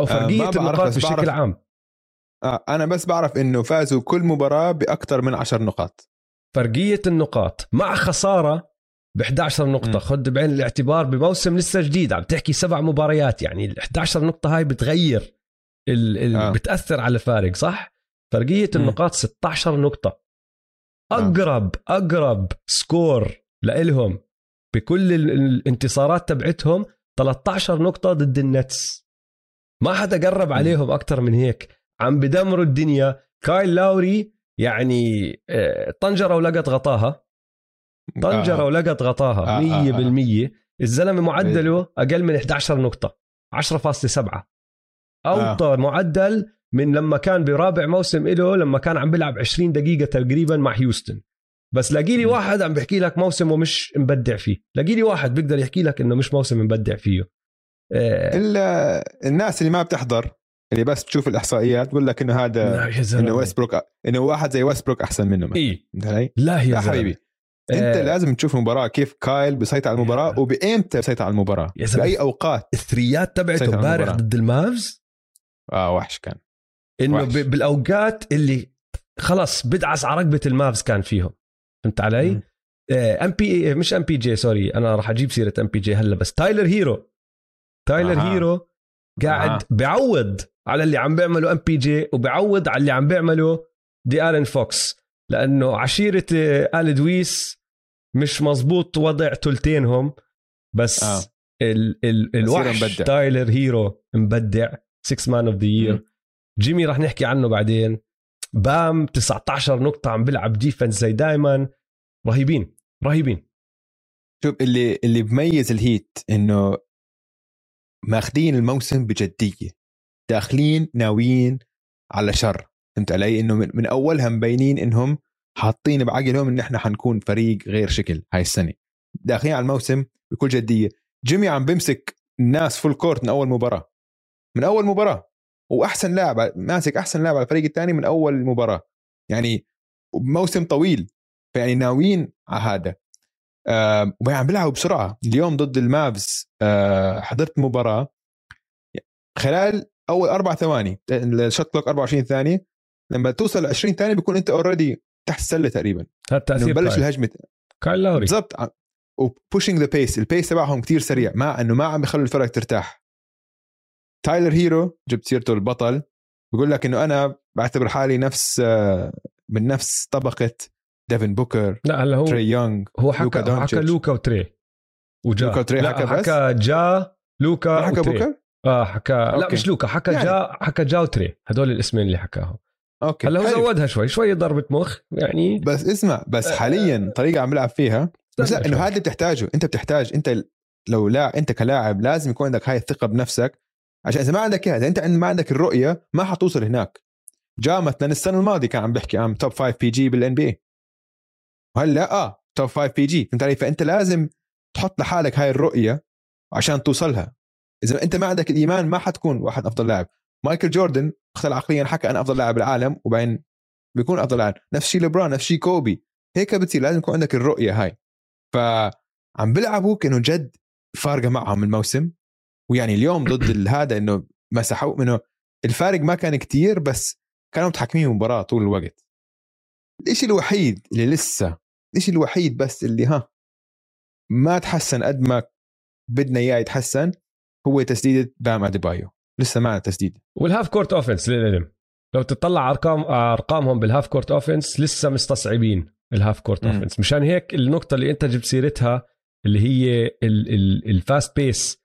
أو آه، فرقية آه النقاط بشكل عام. آه أنا بس بعرف إنه فازوا كل مباراة بأكثر من 10 نقاط. فرقية النقاط مع خسارة ب 11 نقطة. خد بعين الاعتبار بموسم لسه جديد. عم تحكي سبع مباريات. يعني ال 11 نقطة هاي بتغير ال ال آه. بتأثر على الفارق صح؟ فرقية النقاط 16 نقطة. آه. أقرب آه. أقرب score لإلهم بكل الانتصارات تبعتهم 13 نقطة ضد النتس. ما حدا قرب عليهم أكثر من هيك. عم بدمروا الدنيا. كايل لاوري يعني آه، طنجرة ولقت غطاها. طنجرة آه. ولقت غطاها آه، آه، 100% الزلمة معدله أقل من 11 نقطة 10.7 أوطى معدل من لما كان برابع موسم له لما كان عم بيلعب 20 دقيقة تقريبا مع هيوستن بس لاقي لي. واحد عم بيحكي لك موسمه مش مبدع فيه لاقي لي واحد بيقدر يحكي لك إنه مش موسم مبدع فيه آه، الا الناس اللي ما بتحضر اللي بس تشوف الإحصائيات بقول لك إنه هذا إنه ويستبروك إنه واحد زي ويستبروك أحسن منه مثلاً. إيه. لا يا. حبيبي أنت آه، لازم تشوف المباراة كيف كايل بيسيطر على المباراة وبإمتى بيسيطر على المباراة. بأي أوقات ال three ات تبعته امبارح. ضد المافز آه وحش كان إنه وحش. بالأوقات اللي خلص بدعس على رقبة المافز كان فيهم فهمت علي؟ MP مش MPJ sorry أنا راح أجيب سيرة MPJ هلا بس تايلر هيرو تايلر أها. هيرو قاعد أها. بيعوض على اللي عم بيعمله ام بي جي وبيعوض على اللي عم بيعمله دي الين فوكس لأنه عشيرة آه، آل دويس مش مزبوط وضع تلتينهم بس آه. ال ال الوحش. تايلر هيرو مبدع 6 مان اوف ذا يير. جيمي رح نحكي عنه بعدين. بام 19 نقطة عم بيلعب ديفنس زي دايما. رهيبين رهيبين. شوف اللي اللي بميز ال Heat إنه ماخذين الموسم بجدية. داخلين ناويين على شر. فهمت علي؟ إنه من, من أولها مبينين إنهم حاطين بعقلهم إن إحنا حنكون فريق غير شكل هاي السنة. داخلين على الموسم بكل جدية. جيمي عم بمسك الناس full court من أول مباراة. من أول مباراة. وأحسن لاعب ماسك أحسن لاعب على الفريق الثاني من أول مباراة. يعني موسم طويل. فيعني ناويين على هذا. آه وعم بيلعبوا بسرعة. اليوم ضد ال Mavs آه حضرت مباراة. خلال أول أربع ثواني ال shot clock 24 ثانية لما توصل 20 ثانية بيكون أنت already تحت السلة تقريبا. هذا إنه تأثير بلش كايل. الهجمة. كايل لاوري بالضبط. و pushing the pace ال pace تبعهم كتير سريع. ما إنه ما عم يخلوا الفرق ترتاح. تايلر هيرو جبت سيرته البطل بيقول لك إنه أنا بعتبر حالي نفس آه، من نفس طبقة ديفن بوكر لا هلا هو تري يونغ هو حكى لوكا حكى. لوكا وتري وجا لوكا وتري لا حكى بس؟ حكى جا لوكا حكى وتري. بوكر آه حكى لا أوكي. مش لوكا حكى يعني. جا حكى جا وتري هدول الاسمين اللي حكاهم أوكي هلا هو. زودها شوي شوي ضربة مخ يعني بس اسمع بس آه. حاليا طريقة عم بلعب فيها بس لا إنه. هذا اللي بتحتاجه أنت بتحتاج أنت لو لا أنت كلاعب لازم يكون عندك هاي الثقة بنفسك عشان إذا ما عندك إياها إذا أنت ما عندك الرؤية ما حتوصل هناك. جا مثلا السنة الماضية كان عم بحكي عن top 5 PG بال NB وهلأ آه top 5 PG فهمت علي؟ فأنت لازم تحط لحالك هاي الرؤية عشان توصلها. إذا أنت ما عندك الإيمان ما حتكون واحد أفضل لاعب. مايكل جوردن اختل عقليا حكى أنا أفضل لاعب بالعالم وبعدين بيكون أفضل لاعب. نفس شيء لبرون نفس شيء كوبي. هيك بتصير لازم يكون عندك الرؤية هاي. فعم بيلعبوا كانوا جد فارقة معهم الموسم. ويعني اليوم ضد هذا إنه مسحوا إنه الفارق ما كان كتير بس كانوا متحكمين المباراة طول الوقت. الشيء الوحيد اللي لسه الشيء الوحيد بس اللي ها ما تحسن قد ما بدنا إياه يتحسن هو تسديدة بام أديبايو. لسه ما تسديد وال half court offense للعلم لو تطلع أرقام أرقامهم بال half court offense لسه مستصعبين ال half court. offense. مشان هيك النقطة اللي أنت جبت سيرتها اللي هي ال- ال- ال fast pace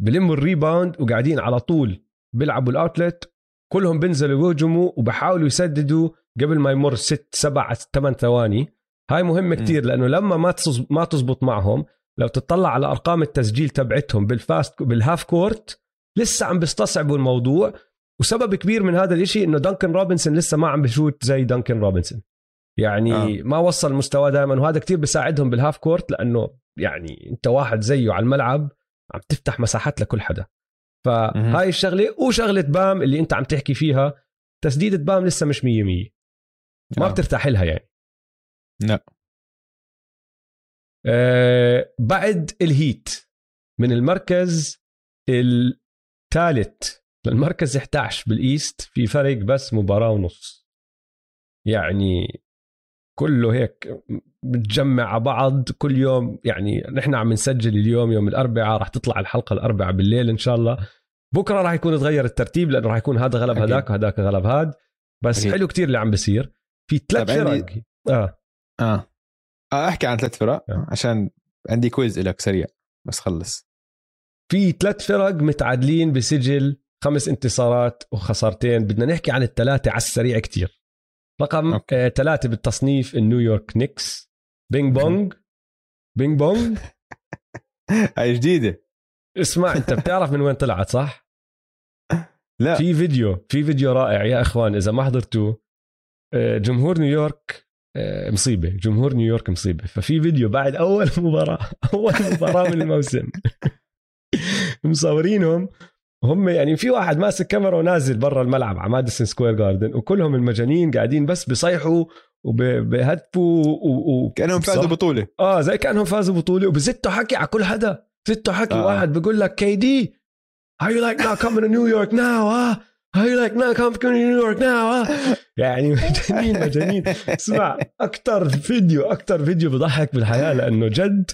بلموا ال rebound وقاعدين على طول بيلعبوا ال outlet كلهم بينزلوا يهجموا وبحاولوا يسددوا قبل ما يمر ست سبع ثمان ثواني. هاي مهمة مم. كتير لأنه لما ما ما تزبط معهم لو تطلع على أرقام التسجيل تبعتهم بال fast بال half court لسه عم بيستصعبوا الموضوع. وسبب كبير من هذا الإشي إنه دانكن روبنسون لسه ما عم بشوت زي دانكن روبنسون. يعني آه. ما وصل مستوى دائما. وهذا كتير بيساعدهم بال half court لأنه يعني أنت واحد زيه على الملعب عم تفتح مساحات لكل حدا. فهاي الشغلة وشغلة بام اللي أنت عم تحكي فيها تسديدة بام لسه مش 100% ما آه. بترتاح لها يعني. لا. آه بعد ال Heat من المركز الثالث للمركز 11 بال East في فرق بس مباراة ونص. يعني كله هيك بتجمع على بعض كل يوم. يعني نحن عم نسجل اليوم يوم الأربعاء راح تطلع الحلقة الأربعاء بالليل إن شاء الله. بكرة راح يكون تغير الترتيب لأنه راح يكون هذا غلب. هذاك وهذاك غلب هذا بس أكيد. حلو كتير اللي عم بيصير. في ثلاث طب فرق. عندي- آه. آه, آه أحكي عن ثلاث فرق آه. عشان عندي كويز لك سريع. بس خلص. في ثلاث فرق متعادلين بسجل خمس انتصارات وخسارتين. بدنا نحكي عن الثلاثة على السريع كتير. رقم أوكي. آه، بالتصنيف النيويورك نيكس. Bing bong. Bing bong. هاي جديدة. اسمع أنت بتعرف من وين طلعت صح؟ لا. في فيديو في فيديو رائع. يا إخوان إذا ما حضرتوه آه، جمهور نيويورك آه، مصيبة. جمهور نيويورك مصيبة. ففي فيديو بعد أول مباراة أول مباراة من الموسم. مصورينهم. هم يعني في واحد ماسك كاميرا ونازل برا الملعب على ماديسون سكوير جاردن وكلهم المجانين قاعدين بس بيصيحوا وبهتفوا و... و... كأنهم فازوا. بطولة آه زي كأنهم فازوا بطولة وبزتوا حكي على كل حدا زتوا حكي آه. واحد بيقول لك KD how you like not coming to New York now ها how you like not coming to New York now ها يعني مجانين مجانين اسمع أكثر فيديو أكثر فيديو بضحك بالحياة لأنه جد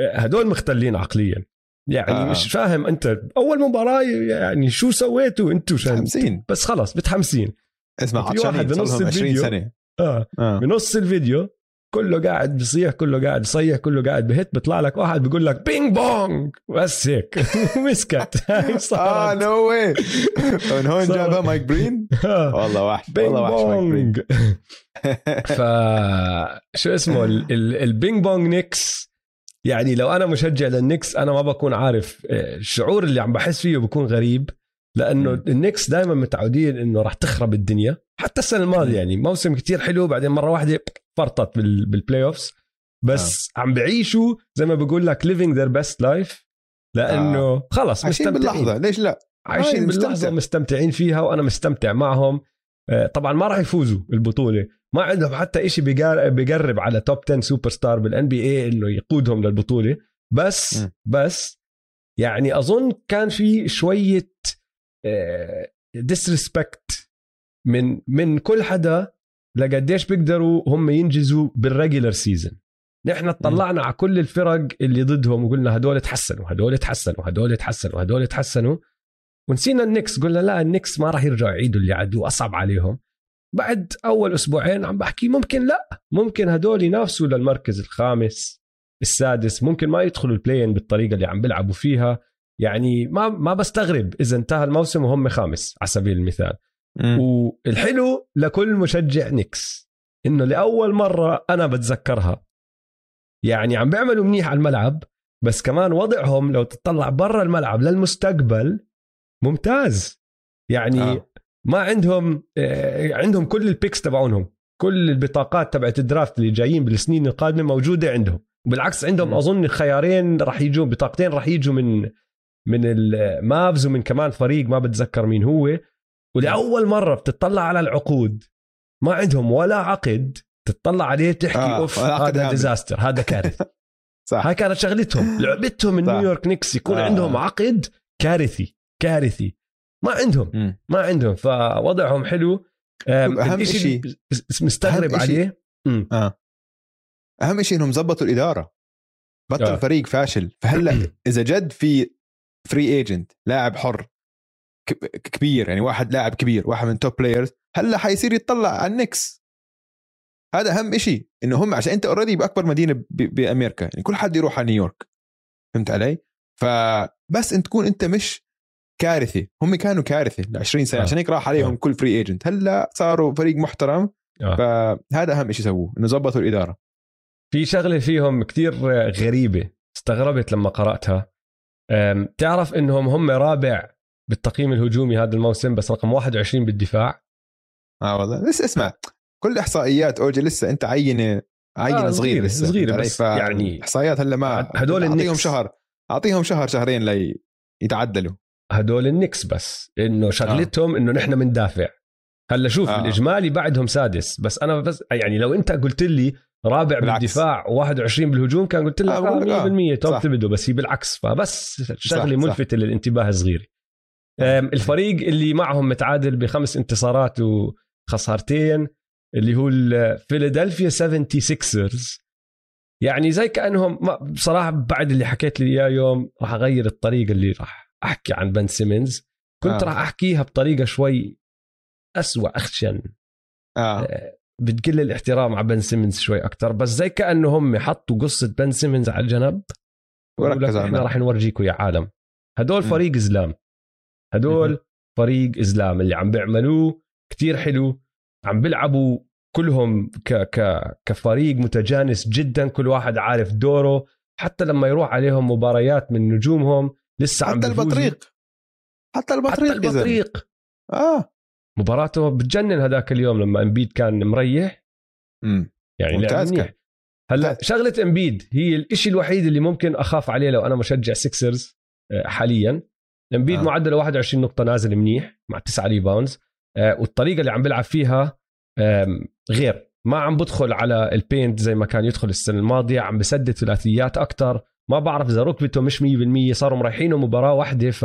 هدول مختلين عقليا يعني آه. آه. مش فاهم انت اول مباراة يعني شو سويتوا أنتوا متحمسين بس خلاص متحمسين اسمع في واحد بنص صار لهم 20 الفيديو. سنة. آه. آه. بنص الفيديو كله قاعد بصيح كله قاعد يصيح كله قاعد بهت بيطلع لك واحد بيقول لك bing bong بس هيك. مسكت هاي آه no way من هون. جابها مايك برين؟ آه. والله وحش bing والله وحش مايك برين. bong. ف شو اسمه ال- ال- ال bing bong نيكس. يعني لو أنا مشجع للنكس أنا ما بكون عارف آه، الشعور اللي عم بحس فيه بكون غريب لأنه مم. النكس دائما متعودين إنه راح تخرب الدنيا حتى السنة الماضية. يعني موسم كتير حلو بعدين مرة واحدة فرطت بال- بال playoffs بس عم بعيشوا زي ما بقول لك living their best life لأنه خلص عايشين مستمتعين. باللحظة. ليش لا؟ عايشين آه، باللحظة مستمتع. ومستمتعين فيها وأنا مستمتع معهم. آه، طبعا ما راح يفوزوا البطولة. ما عندهم حتى إشي بيقار- بيقرب على top 10 superstar بال NBA إنه يقودهم للبطولة. بس م. بس يعني أظن كان في شوية disrespect من من كل حدا لقديش بيقدروا هم ينجزوا بال regular season نحن اطلعنا على كل الفرق اللي ضدهم وقلنا هدول تحسنوا هدول تحسنوا هدول تحسنوا هدول تحسنوا. ونسينا ال Knicks قلنا لا ال Knicks ما راح يرجعوا يعيدوا اللي عدوه أصعب عليهم. بعد أول أسبوعين عم بحكي ممكن لا ممكن هدول ينافسوا للمركز الخامس السادس ممكن ما يدخلوا ال play-in بالطريقة اللي عم بيلعبوا فيها يعني ما ما بستغرب إذا انتهى الموسم وهم خامس على سبيل المثال مم. والحلو لكل مشجع Knicks إنه لأول مرة أنا بتذكرها يعني عم بيعملوا منيح على الملعب بس كمان وضعهم لو تطلع برا الملعب للمستقبل ممتاز يعني آه. آه. ما عندهم آه، عندهم كل ال picks تبعونهم كل البطاقات تبعت ال draft اللي جايين بالسنين القادمة موجودة عندهم وبالعكس عندهم. أظن خيارين راح يجوا بطاقتين راح يجوا من من ال Mavs ومن كمان فريق ما بتذكر مين هو ولأول مرة بتطلع على العقود ما عندهم ولا عقد تطلع عليه تحكي آه، آه اوف عقد هذا. disaster هذا كارثة صح هاي كانت شغلتهم لعبتهم. ال New York Knicks يكون آه. آه. عندهم عقد كارثي كارثي ما عندهم. ما عندهم. فوضعهم حلو. إشي- اللي بس- مستغرب أهم إشي- عليه. أمم، أهم شيء إنهم زبطوا الإدارة. بطل آه. فريق فاشل. فهلا إذا جد في free agent لاعب حر كبير يعني واحد لاعب كبير واحد من top players هلا حيصير يطلع على ال Knicks. هذا أهم شيء إنه هم عشان أنت already بأكبر مدينة بأمريكا يعني كل حد يروح على نيويورك. فهمت علي؟ فبس انت تكون أنت مش كارثة هم كانوا كارثة ل 20 سنة آه. عشان هيك راح عليهم آه. كل free agent هلأ صاروا فريق محترم آه. فهذا أهم شيء سووه إنه زبطوا الإدارة في شغلة فيهم كتير غريبة استغربت لما قرأتها تعرف إنهم هم رابع بالتقييم الهجومي هذا الموسم بس رقم 21 بالدفاع آه والله لسه اسمع كل إحصائيات أوجي لسه أنت عينة عينة آه، صغيرة لسه علي؟ بس يعني إحصائيات هلأ ما هدول أعطيهم. شهر أعطيهم شهر شهرين لي يتعدلوا هدول النكس بس إنه شغلتهم إنه نحن بندافع هلأ شوف آه. آه. الاجمالي بعدهم سادس بس أنا بس يعني لو أنت قلت لي رابع بالعكس. بالدفاع و21 بالهجوم كان قلت لك آه، بقول لك آه. 100% توب. تبدو بس هي بالعكس فبس شغله. ملفته للانتباه صغيره أم، الفريق اللي معهم متعادل بخمس انتصارات وخسارتين اللي هو الفيلادلفيا 76رز يعني زي كأنهم بصراحة بعد اللي حكيت لي إياه يوم راح أغير الطريقة اللي راح أحكي عن بن سيمنز كنت آه. راح أحكيها بطريقة شوي أسوأ أخشن. آه. آه، بتقل الاحترام على بن سيمنز شوي أكثر بس زي كأنه هم حطوا قصة بن سيمنز على الجنب وركز على إحنا راح نورجيكم يا عالم. هدول. فريق إسلام. هدول مهم. فريق إسلام اللي عم بيعملوه كتير حلو. عم بيلعبوا كلهم ك ك كفريق متجانس جدا. كل واحد عارف دوره. حتى لما يروح عليهم مباريات من نجومهم لسه عم حتى. البطريق حتى البطريق حتى. البطريق آه مباراته بتجنن هذاك اليوم لما إمبيد كان مريح امم يعني لعب ممتاز منيح. هلأ. شغلة إمبيد هي الإشي الوحيد اللي ممكن أخاف عليه لو أنا مشجع Sixers آه، حاليا إمبيد آه. معدله 21 نقطة نازل منيح مع 9 rebounds آه، والطريقة اللي عم بيلعب فيها غير ما عم بدخل على ال paint زي ما كان يدخل السنة الماضية عم بسدد ثلاثيات أكثر ما بعرف إذا ركبته مش 100% صاروا مريحينه مباراة واحدة ف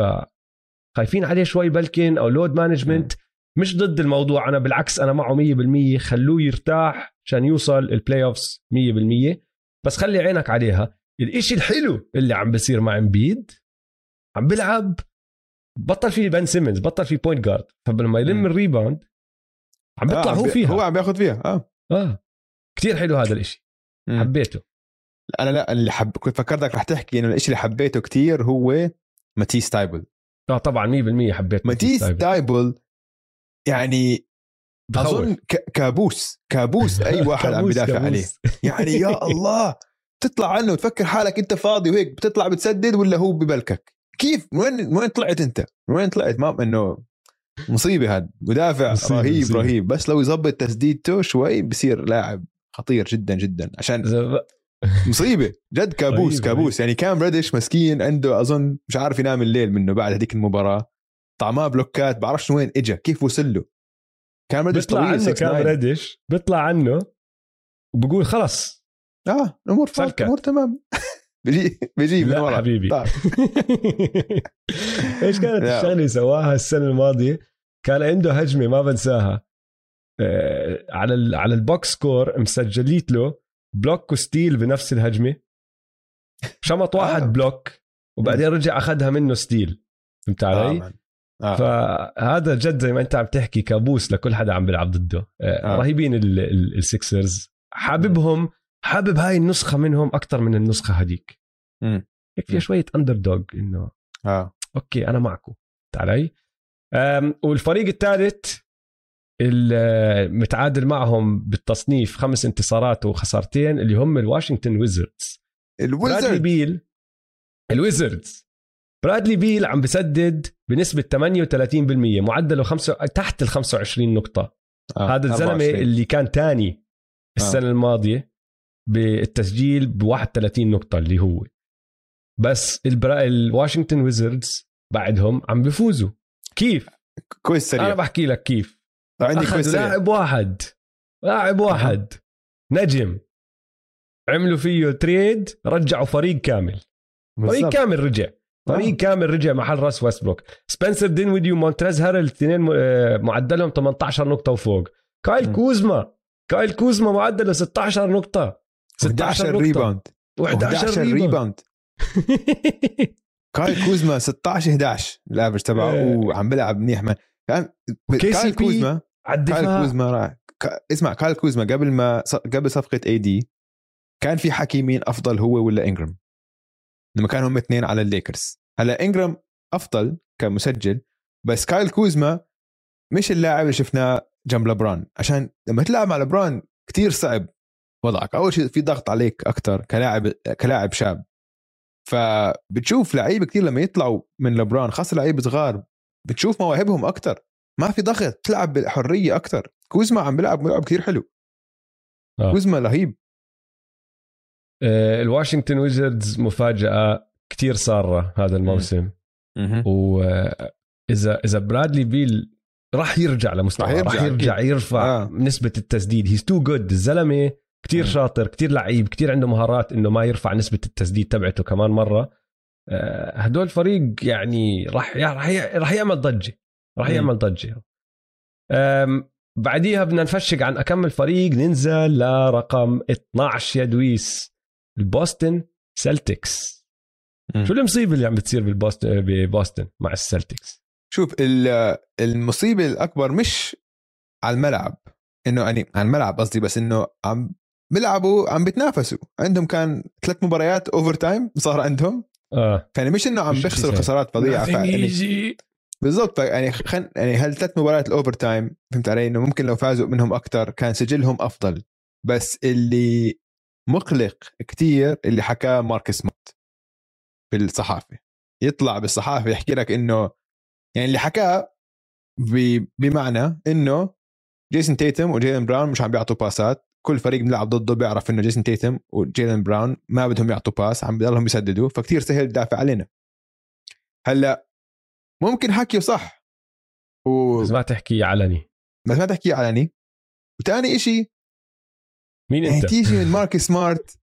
خايفين عليه شوي بلكن أو load management مش ضد الموضوع أنا بالعكس أنا معه 100% خلوه يرتاح عشان يوصل ال playoffs 100% بس خلي عينك عليها. الإشي الحلو اللي عم بصير مع امبيد عم بيلعب بطل في بن سيمنز بطل في point guard فلما يلم. ال rebound عم بيطلع آه، هو فيها. هو عم بياخذ فيها آه. آه. كثير حلو هذا الإشي. مم. حبيته. أنا لا اللي حب كنت فكرتك رح تحكي إنه الشيء اللي حبيته كتير هو ماتيس تايبل. آه طبعا 100% حبيت ماتيس تايبل. يعني. أظن كابوس كابوس أي واحد عم بدافع عليه. يعني يا الله تطلع عنه وتفكر حالك أنت فاضي وهيك بتطلع بتسدد ولا هو ببلكك؟ كيف؟ وين وين طلعت أنت؟ وين طلعت؟ ما إنه مصيبة هذا مدافع مصيبة، رهيب مصيبة. رهيب. بس لو يظبط تسديدته شوي بصير لاعب خطير جدا جدا. عشان مصيبة. جد كابوس رهيب، كابوس. يعني كام ريدش مسكين عنده أظن مش عارف ينام الليل منه بعد هذيك المباراة. طعماه بلوكات بعرفش وين اجى كيف وصل له. كام ريدش بيطلع عنه 6'9". كام ردش بيطلع عنه وبقول خلص. آه الأمور فاضية. الأمور تمام. بيجي بيجي من لا ورا. حبيبي. طيب. إيش كانت. الشغلة اللي سواها السنة الماضية؟ كان عنده هجمة ما بنساها. آه، على على ال box score مسجليت له block و steal بنفس الهجمة شمط واحد آه. block وبعدين رجع أخذها منه steal فهمت آه علي؟ man. آه. فهذا جد زي ما أنت عم تحكي كابوس لكل حدا عم بيلعب ضده آه. آه. رهيبين ال- ال- ال Sixers حاببهم حابب هاي النسخة منهم أكثر من النسخة هذيك. هيك فيها. شوية underdog إنه آه okay أنا معكم علي والفريق الثالث المتعادل معهم بالتصنيف خمس انتصارات وخسارتين اللي هم ال Washington Wizards. برادلي ال Wizard بيل ال Wizards. برادلي بيل عم بسدد بنسبة 38% معدله خمسة تحت ال 25 نقطة. آه. هذا الزلمة 24. اللي كان تاني السنة الماضية بالتسجيل ب 31 نقطة اللي هو. بس البرا... ال Washington Wizards بعدهم عم بيفوزوا كيف؟ كويس أنا سريع بحكي لك كيف. عندي لاعب واحد. لاعب واحد. نجم. عملوا فيه trade رجعوا فريق كامل. فريق بالضبط. كامل رجع. فريق آه. كامل رجع محل راس ويستبروك. سبنسر دينويدي ومونتريز هارل الاثنين آه، معدلهم 18 نقطة وفوق. كايل م. كوزما. كايل كوزما معدله 16 نقطة. 11 نقطة. rebound و11 11 rebound كايل كوزما 16 11 ال average تبعه إيه. وعم بيلعب منيح man كايل كوزما على الدفاع كوزما راح. اسمع كايل كوزما قبل ما قبل صفقة AD كان في حكي مين أفضل هو ولا إنجرام؟ لما كانوا هم اثنين على الليكرز. هلا إنجرام أفضل كمسجل بس كايل كوزما مش اللاعب اللي شفناه جنب لبران. عشان لما تلعب مع لبران كتير صعب وضعك. أول شيء في ضغط عليك أكثر كلاعب كلاعب شاب فبتشوف لعيبة كتير لما يطلعوا من لبران خاصة لعيبة صغار بتشوف مواهبهم أكثر ما في ضغط تلعب بحريه أكثر كوزما عم بيلعب بيلعب كثير حلو. آه. كوزما رهيب آه، الواشنطن ويزردز مفاجأة كتير سارة هذا الموسم. واذا إذا برادلي بيل راح يرجع لمستوى راح يرجع يرجع, يرفع آه. نسبة التسديد. He's too good الزلمة كتير. شاطر كتير لعيب كتير عنده مهارات إنه ما يرفع نسبة التسديد تبعته كمان مرة. آه، هدول فريق يعني راح راح راح يعمل ضجة. راح. يعمل أم، بعديها بدنا نفشق عن أكمل فريق ننزل لرقم 12 يا دويس البوستن سلتكس مم. شو المصيبة اللي عم بتصير بالبوستن ببوستن مع السلتكس شوف ال- المصيبة الأكبر مش على الملعب إنه يعني على الملعب قصدي بس إنه عم بيلعبوا عم بيتنافسوا عندهم كان ثلاث مباريات overtime صار عندهم آه فيعني مش إنه عم بيخسروا. خسارات فظيعة فيعني. بالضبط. يعني خن يعني هالثلاث مباريات ال overtime فهمت علي؟ إنه ممكن لو فازوا منهم أكثر كان سجلهم أفضل. بس اللي مقلق كتير اللي حكاه ماركس سمارت بالصحافة. يطلع بالصحافة يحكي لك إنه يعني اللي حكاه بمعنى إنه جيسون تيتم وجيلن براون مش عم بيعطوا باسات. كل فريق بيلعب ضده بيعرف إنه جيسون تيتم وجيلن براون ما بدهم يعطوا pass عم بيضلهم يسددوا فكتير سهل تدافع علينا. هلأ ممكن حكيه صح. و... بس ما تحكي علني. بس ما تحكيه علني. وتاني إشي مين يعني انت؟ تيجي من مارك سمارت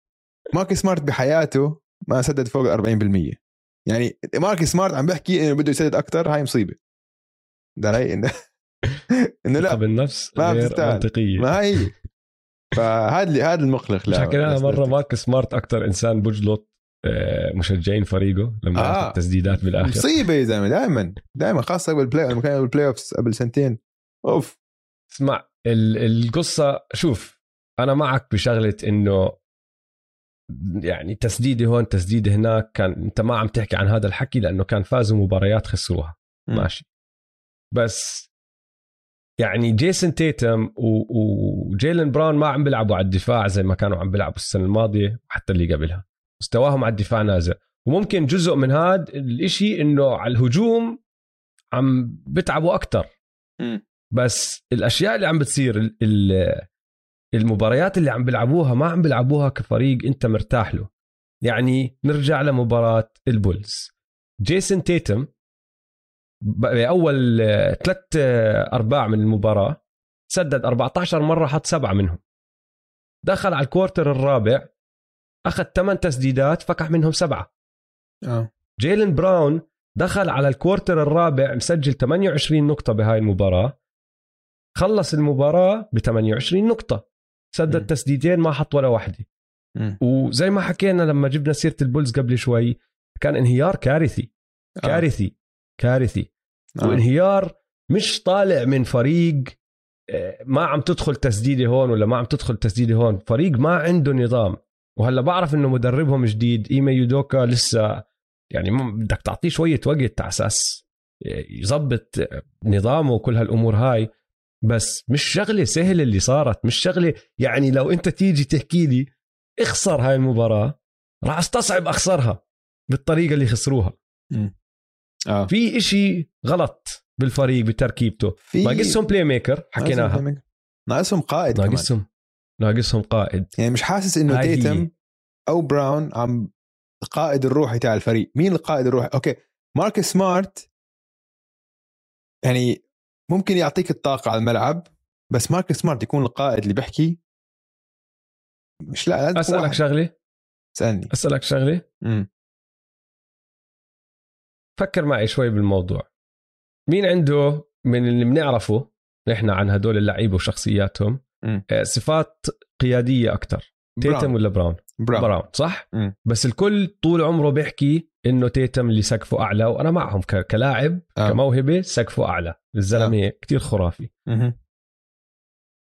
مارك سمارت بحياته ما سدد فوق ال 40% يعني مارك سمارت عم بيحكي إنه بده يسدد أكثر هاي مصيبة. علي إنه إنه لا. بالنفس ما بتستاهل. منطقية. ما هي. فهذا هذا المقلق لا حكينا بدك- مارك سمارت أكثر إنسان بجلط. مشجعين فريقه لما آه. آه. التسديدات بالآخر مصيبة يا زلمة دائما دائما خاصة قبل ال play لما كان بال playoffs قبل سنتين أوف اسمع ال- القصة شوف أنا معك بشغلة إنه يعني تسديدة هون تسديدة هناك كان أنت ما عم تحكي عن هذا الحكي لأنه كان فازوا مباريات خسروها مم. ماشي بس يعني جيسون تيتم وجيلن براون ما عم بيلعبوا على الدفاع زي ما كانوا عم بيلعبوا السنة الماضية وحتى اللي قبلها مستواهم على الدفاع نازل. وممكن جزء من هذا الإشي إنه على الهجوم عم بتعبوا أكثر بس الأشياء اللي عم بتصير ال- ال- المباريات اللي عم بيلعبوها ما عم بيلعبوها كفريق أنت مرتاح له. يعني نرجع لمباراة البولز. جيسون تيتم بأول ثلاث أرباع من المباراة سدد 14 مرة حط سبعة منهم. دخل على ال quarter الرابع أخذ ثمان تسديدات فكح منهم سبعة. آه. جيلن براون دخل على ال quarter الرابع مسجل 28 نقطة بهاي المباراة. خلص المباراة ب 28 نقطة. سدد. تسديدين ما حط ولا واحدة. مم. وزي ما حكينا لما جبنا سيرة البولز قبل شوي كان انهيار كارثي. كارثي. كارثي. آه. وانهيار مش طالع من فريق آه، ما عم تدخل تسديدة هون ولا ما عم تدخل تسديدة هون. فريق ما عنده نظام. وهلا بعرف إنه مدربهم جديد ايما يودوكا لسه يعني بدك تعطيه شوية وقت على أساس يظبط نظامه وكل هالأمور هاي بس مش شغلة سهلة اللي صارت مش شغلة يعني لو أنت تيجي تحكي لي اخسر هاي المباراة راح استصعب أخسرها بالطريقة اللي خسروها. آه. في إشي غلط بالفريق بتركيبته. في ناقصهم playmaker حكيناها. ناقصهم- قائد ناقصهم ناقصهم قائد. يعني مش حاسس إنه. تيتم أو براون عم القائد الروحي تاع الفريق. مين القائد الروحي okay. ماركس سمارت يعني ممكن يعطيك الطاقة على الملعب بس ماركس سمارت يكون القائد اللي بيحكي. مش لا لازم أسألك. شغلة؟ اسألني. أسألك شغلة؟ امم فكر معي شوي بالموضوع. مين عنده من اللي بنعرفه نحن عن هدول اللعيبة وشخصياتهم مم. آه، صفات قيادية أكثر تيتم ولا براون براون, براون صح مم. بس الكل طول عمره بيحكي إنه تيتم اللي سقفه أعلى وأنا معهم كلاعب آه. كموهبة سقفه أعلى الزلمة كتير خرافي.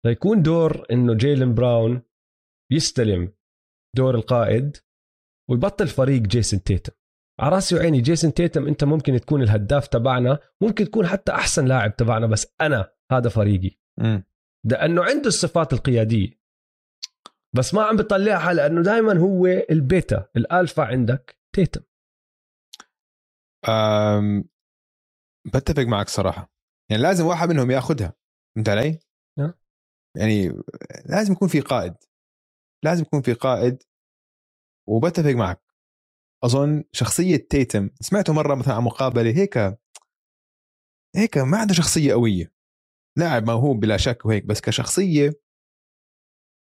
ليكون دور إنه جيلن براون يستلم دور القائد ويبطل فريق جيسون تيتم على رأسي وعيني جيسون تيتم أنت ممكن تكون الهداف تبعنا ممكن تكون حتى أحسن لاعب تبعنا بس أنا هذا فريقي. لأنه عنده الصفات القيادية. بس ما عم بيطلعها لأنه دائما هو ال beta ال alpha عندك تيتم. أم... بتفق معك صراحة. يعني لازم واحد منهم ياخذها. فهمت علي؟ يعني لازم يكون في قائد. لازم يكون في قائد. وبتفق معك. أظن شخصية تيتم سمعته مرة مثلا عن مقابلة هيك هيك ما عنده شخصية قوية. لاعب موهوب بلا شك وهيك بس كشخصية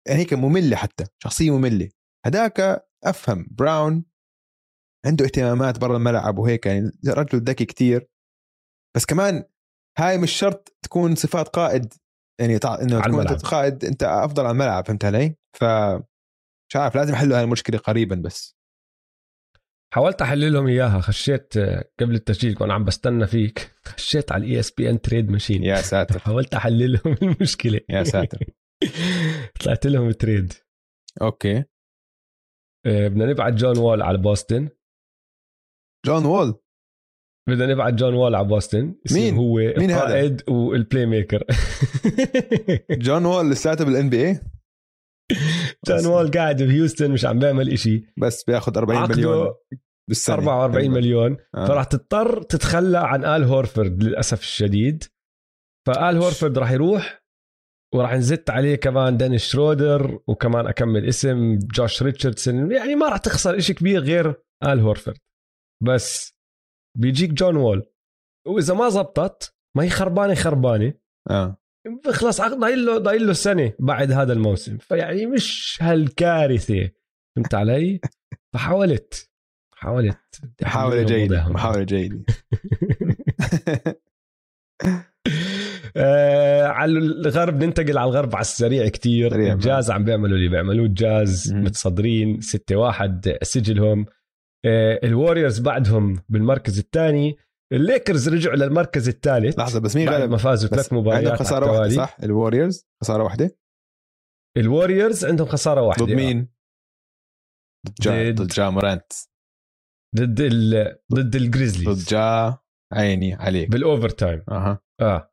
هيك مملة حتى شخصية مملة هداك أفهم براون عنده اهتمامات برا الملعب وهيك يعني رجل ذكي كتير بس كمان هاي مش شرط تكون صفات قائد يعني تع... إنه على تكون الملعب. قائد أنت أفضل على الملعب فهمت علي؟ ف مش عارف لازم يحلوا هاي المشكلة قريبا بس حاولت احل لهم إياها خشيت آه، قبل التسجيل كنت عم بستنى فيك خشيت على ال ESPN Trade Machine يا ساتر. حاولت احل لهم المشكلة. يا ساتر. طلعت لهم trade okay. آه، بدنا نبعت جون وول على بوسطن جون وول بدنا نبعت جون وول على بوسطن مين؟ هو مين هذا؟ القائد وال playmaker جون وول لساته بال NBA جون وول قاعد بهيوستن مش عم بيعمل إشي. بس بياخذ 40 مليون عقده بالسنه 44 تقريباً. مليون. آه. فراح تضطر تتخلى عن آل هورفورد للأسف الشديد. فآل هورفورد راح يروح وراح نزت عليه كمان دانيس شرودر وكمان أكمل اسم جوش ريتشاردسون. يعني ما راح تخسر إشي كبير غير آل هورفورد. بس بيجيك جون وول. وإذا ما زبطت ما هي خربانة خربانة. آه. بخلص عقد ضايل له ضايل له سنة بعد هذا الموسم. فيعني مش هالكارثة. فهمت علي؟ فحاولت. حاولت. محاولة جيدة. محاولة جيدة. آه على الغرب ننتقل على الغرب على السريع كتير. الجاز عم بيعملوا اللي بيعملوه. الجاز. متصدرين 6 1 سجلهم. آه الوريورز بعدهم بالمركز الثاني. الليكرز رجعوا للمركز الثالث. لحظة بس مين بعد غلب؟ ما فازوا ثلاث عندهم مباريات خسارة واحدة التوالي. صح؟ الوريورز خسارة واحدة؟ الوريورز عندهم خسارة واحدة. ضد مين؟ ضد جا ضد- ضد جا مورانت ضد ال... ضد الجريزليز ضد جا عيني عليك. بال overtime أها. آه.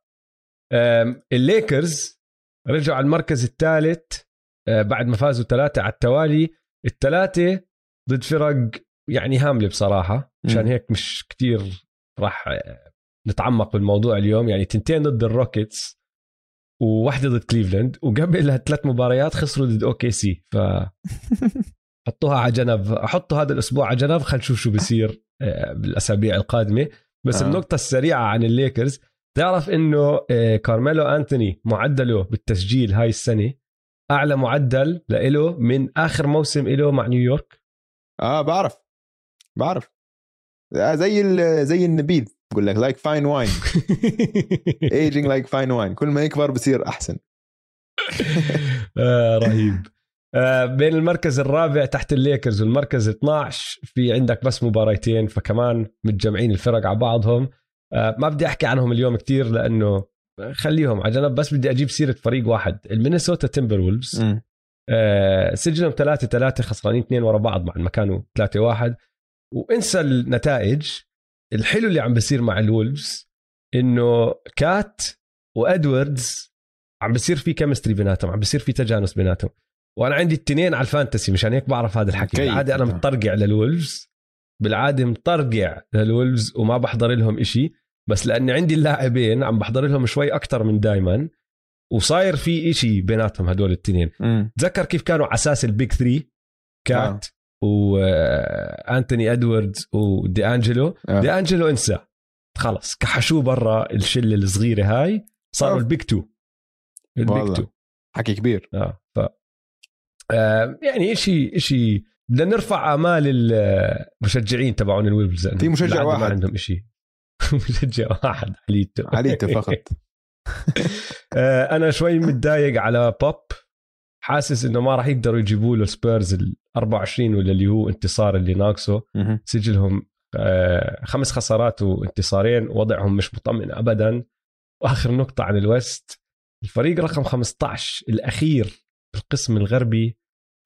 الليكرز رجعوا على المركز الثالث آه، بعد ما فازوا ثلاثة على التوالي. الثلاثة ضد فرق يعني هاملة بصراحة عشان. هيك مش كتير راح نتعمق بالموضوع اليوم. يعني تنتين ضد الروكيتس وواحدة ضد كليفلاند وقبلها ثلاث مباريات خسروا ضد أوكي سي. ف حطوها على جنب حطوا هذا الأسبوع على جنب خلينا نشوف شو بصير آه، بالأسابيع القادمة. بس آه. النقطة السريعة عن الليكرز تعرف إنه آه، كارميلو أنتوني معدله بالتسجيل هاي السنة أعلى معدل لإله من آخر موسم له مع نيويورك؟ آه بعرف. بعرف. زي ال- زي النبيذ بقول لك like fine wine aging like fine wine كل ما يكبر بصير أحسن. آه رهيب. آه بين المركز الرابع تحت الليكرز والمركز 12 في عندك بس مباريتين فكمان متجمعين الفرق على بعضهم. آه ما بدي أحكي عنهم اليوم كتير لأنه خليهم على جنب بس بدي أجيب سيرة فريق واحد. المينيسوتا تيمبر وولفز. آه سجلهم 3 3 خسرانين اثنين ورا بعض مع ما كانوا 3 1 وانسى النتائج الحلو اللي عم بيصير مع الولفز إنه كات وادواردز عم بصير في chemistry بيناتهم عم بصير في تجانس بيناتهم وأنا عندي التنين على ال fantasy مشان هيك بعرف هذا الحكي. بالعادة أنا آه. مطرقع للولفز بالعادة مطرقع للولفز وما بحضر لهم إشي بس لأني عندي اللاعبين عم بحضر لهم شوي أكثر من دايما وصاير في إشي بيناتهم هدول التنين. تذكر كيف كانوا على أساس ال big 3 كات وأنتوني ادواردز ودي انجلو آه. دي انجلو انسى. خلص كحشوه برا الشلة الصغيرة هاي صاروا آه. 2 ال big والله. 2 حكي كبير. آه ف آه يعني شيء شيء بدنا نرفع آمال المشجعين تبعون الولفز في مشجع واحد. ما عندهم شيء مشجع واحد عليته. عليته فقط. آه أنا شوي متضايق على بوب. حاسس إنه ما راح يقدروا يجيبوا له سبيرز 24 ولا اللي هو انتصار اللي ناقصه. سجلهم آه، خمس خسارات وانتصارين وضعهم مش مطمئن ابدا وآخر نقطة عن الويست الفريق رقم 15 الأخير في القسم الغربي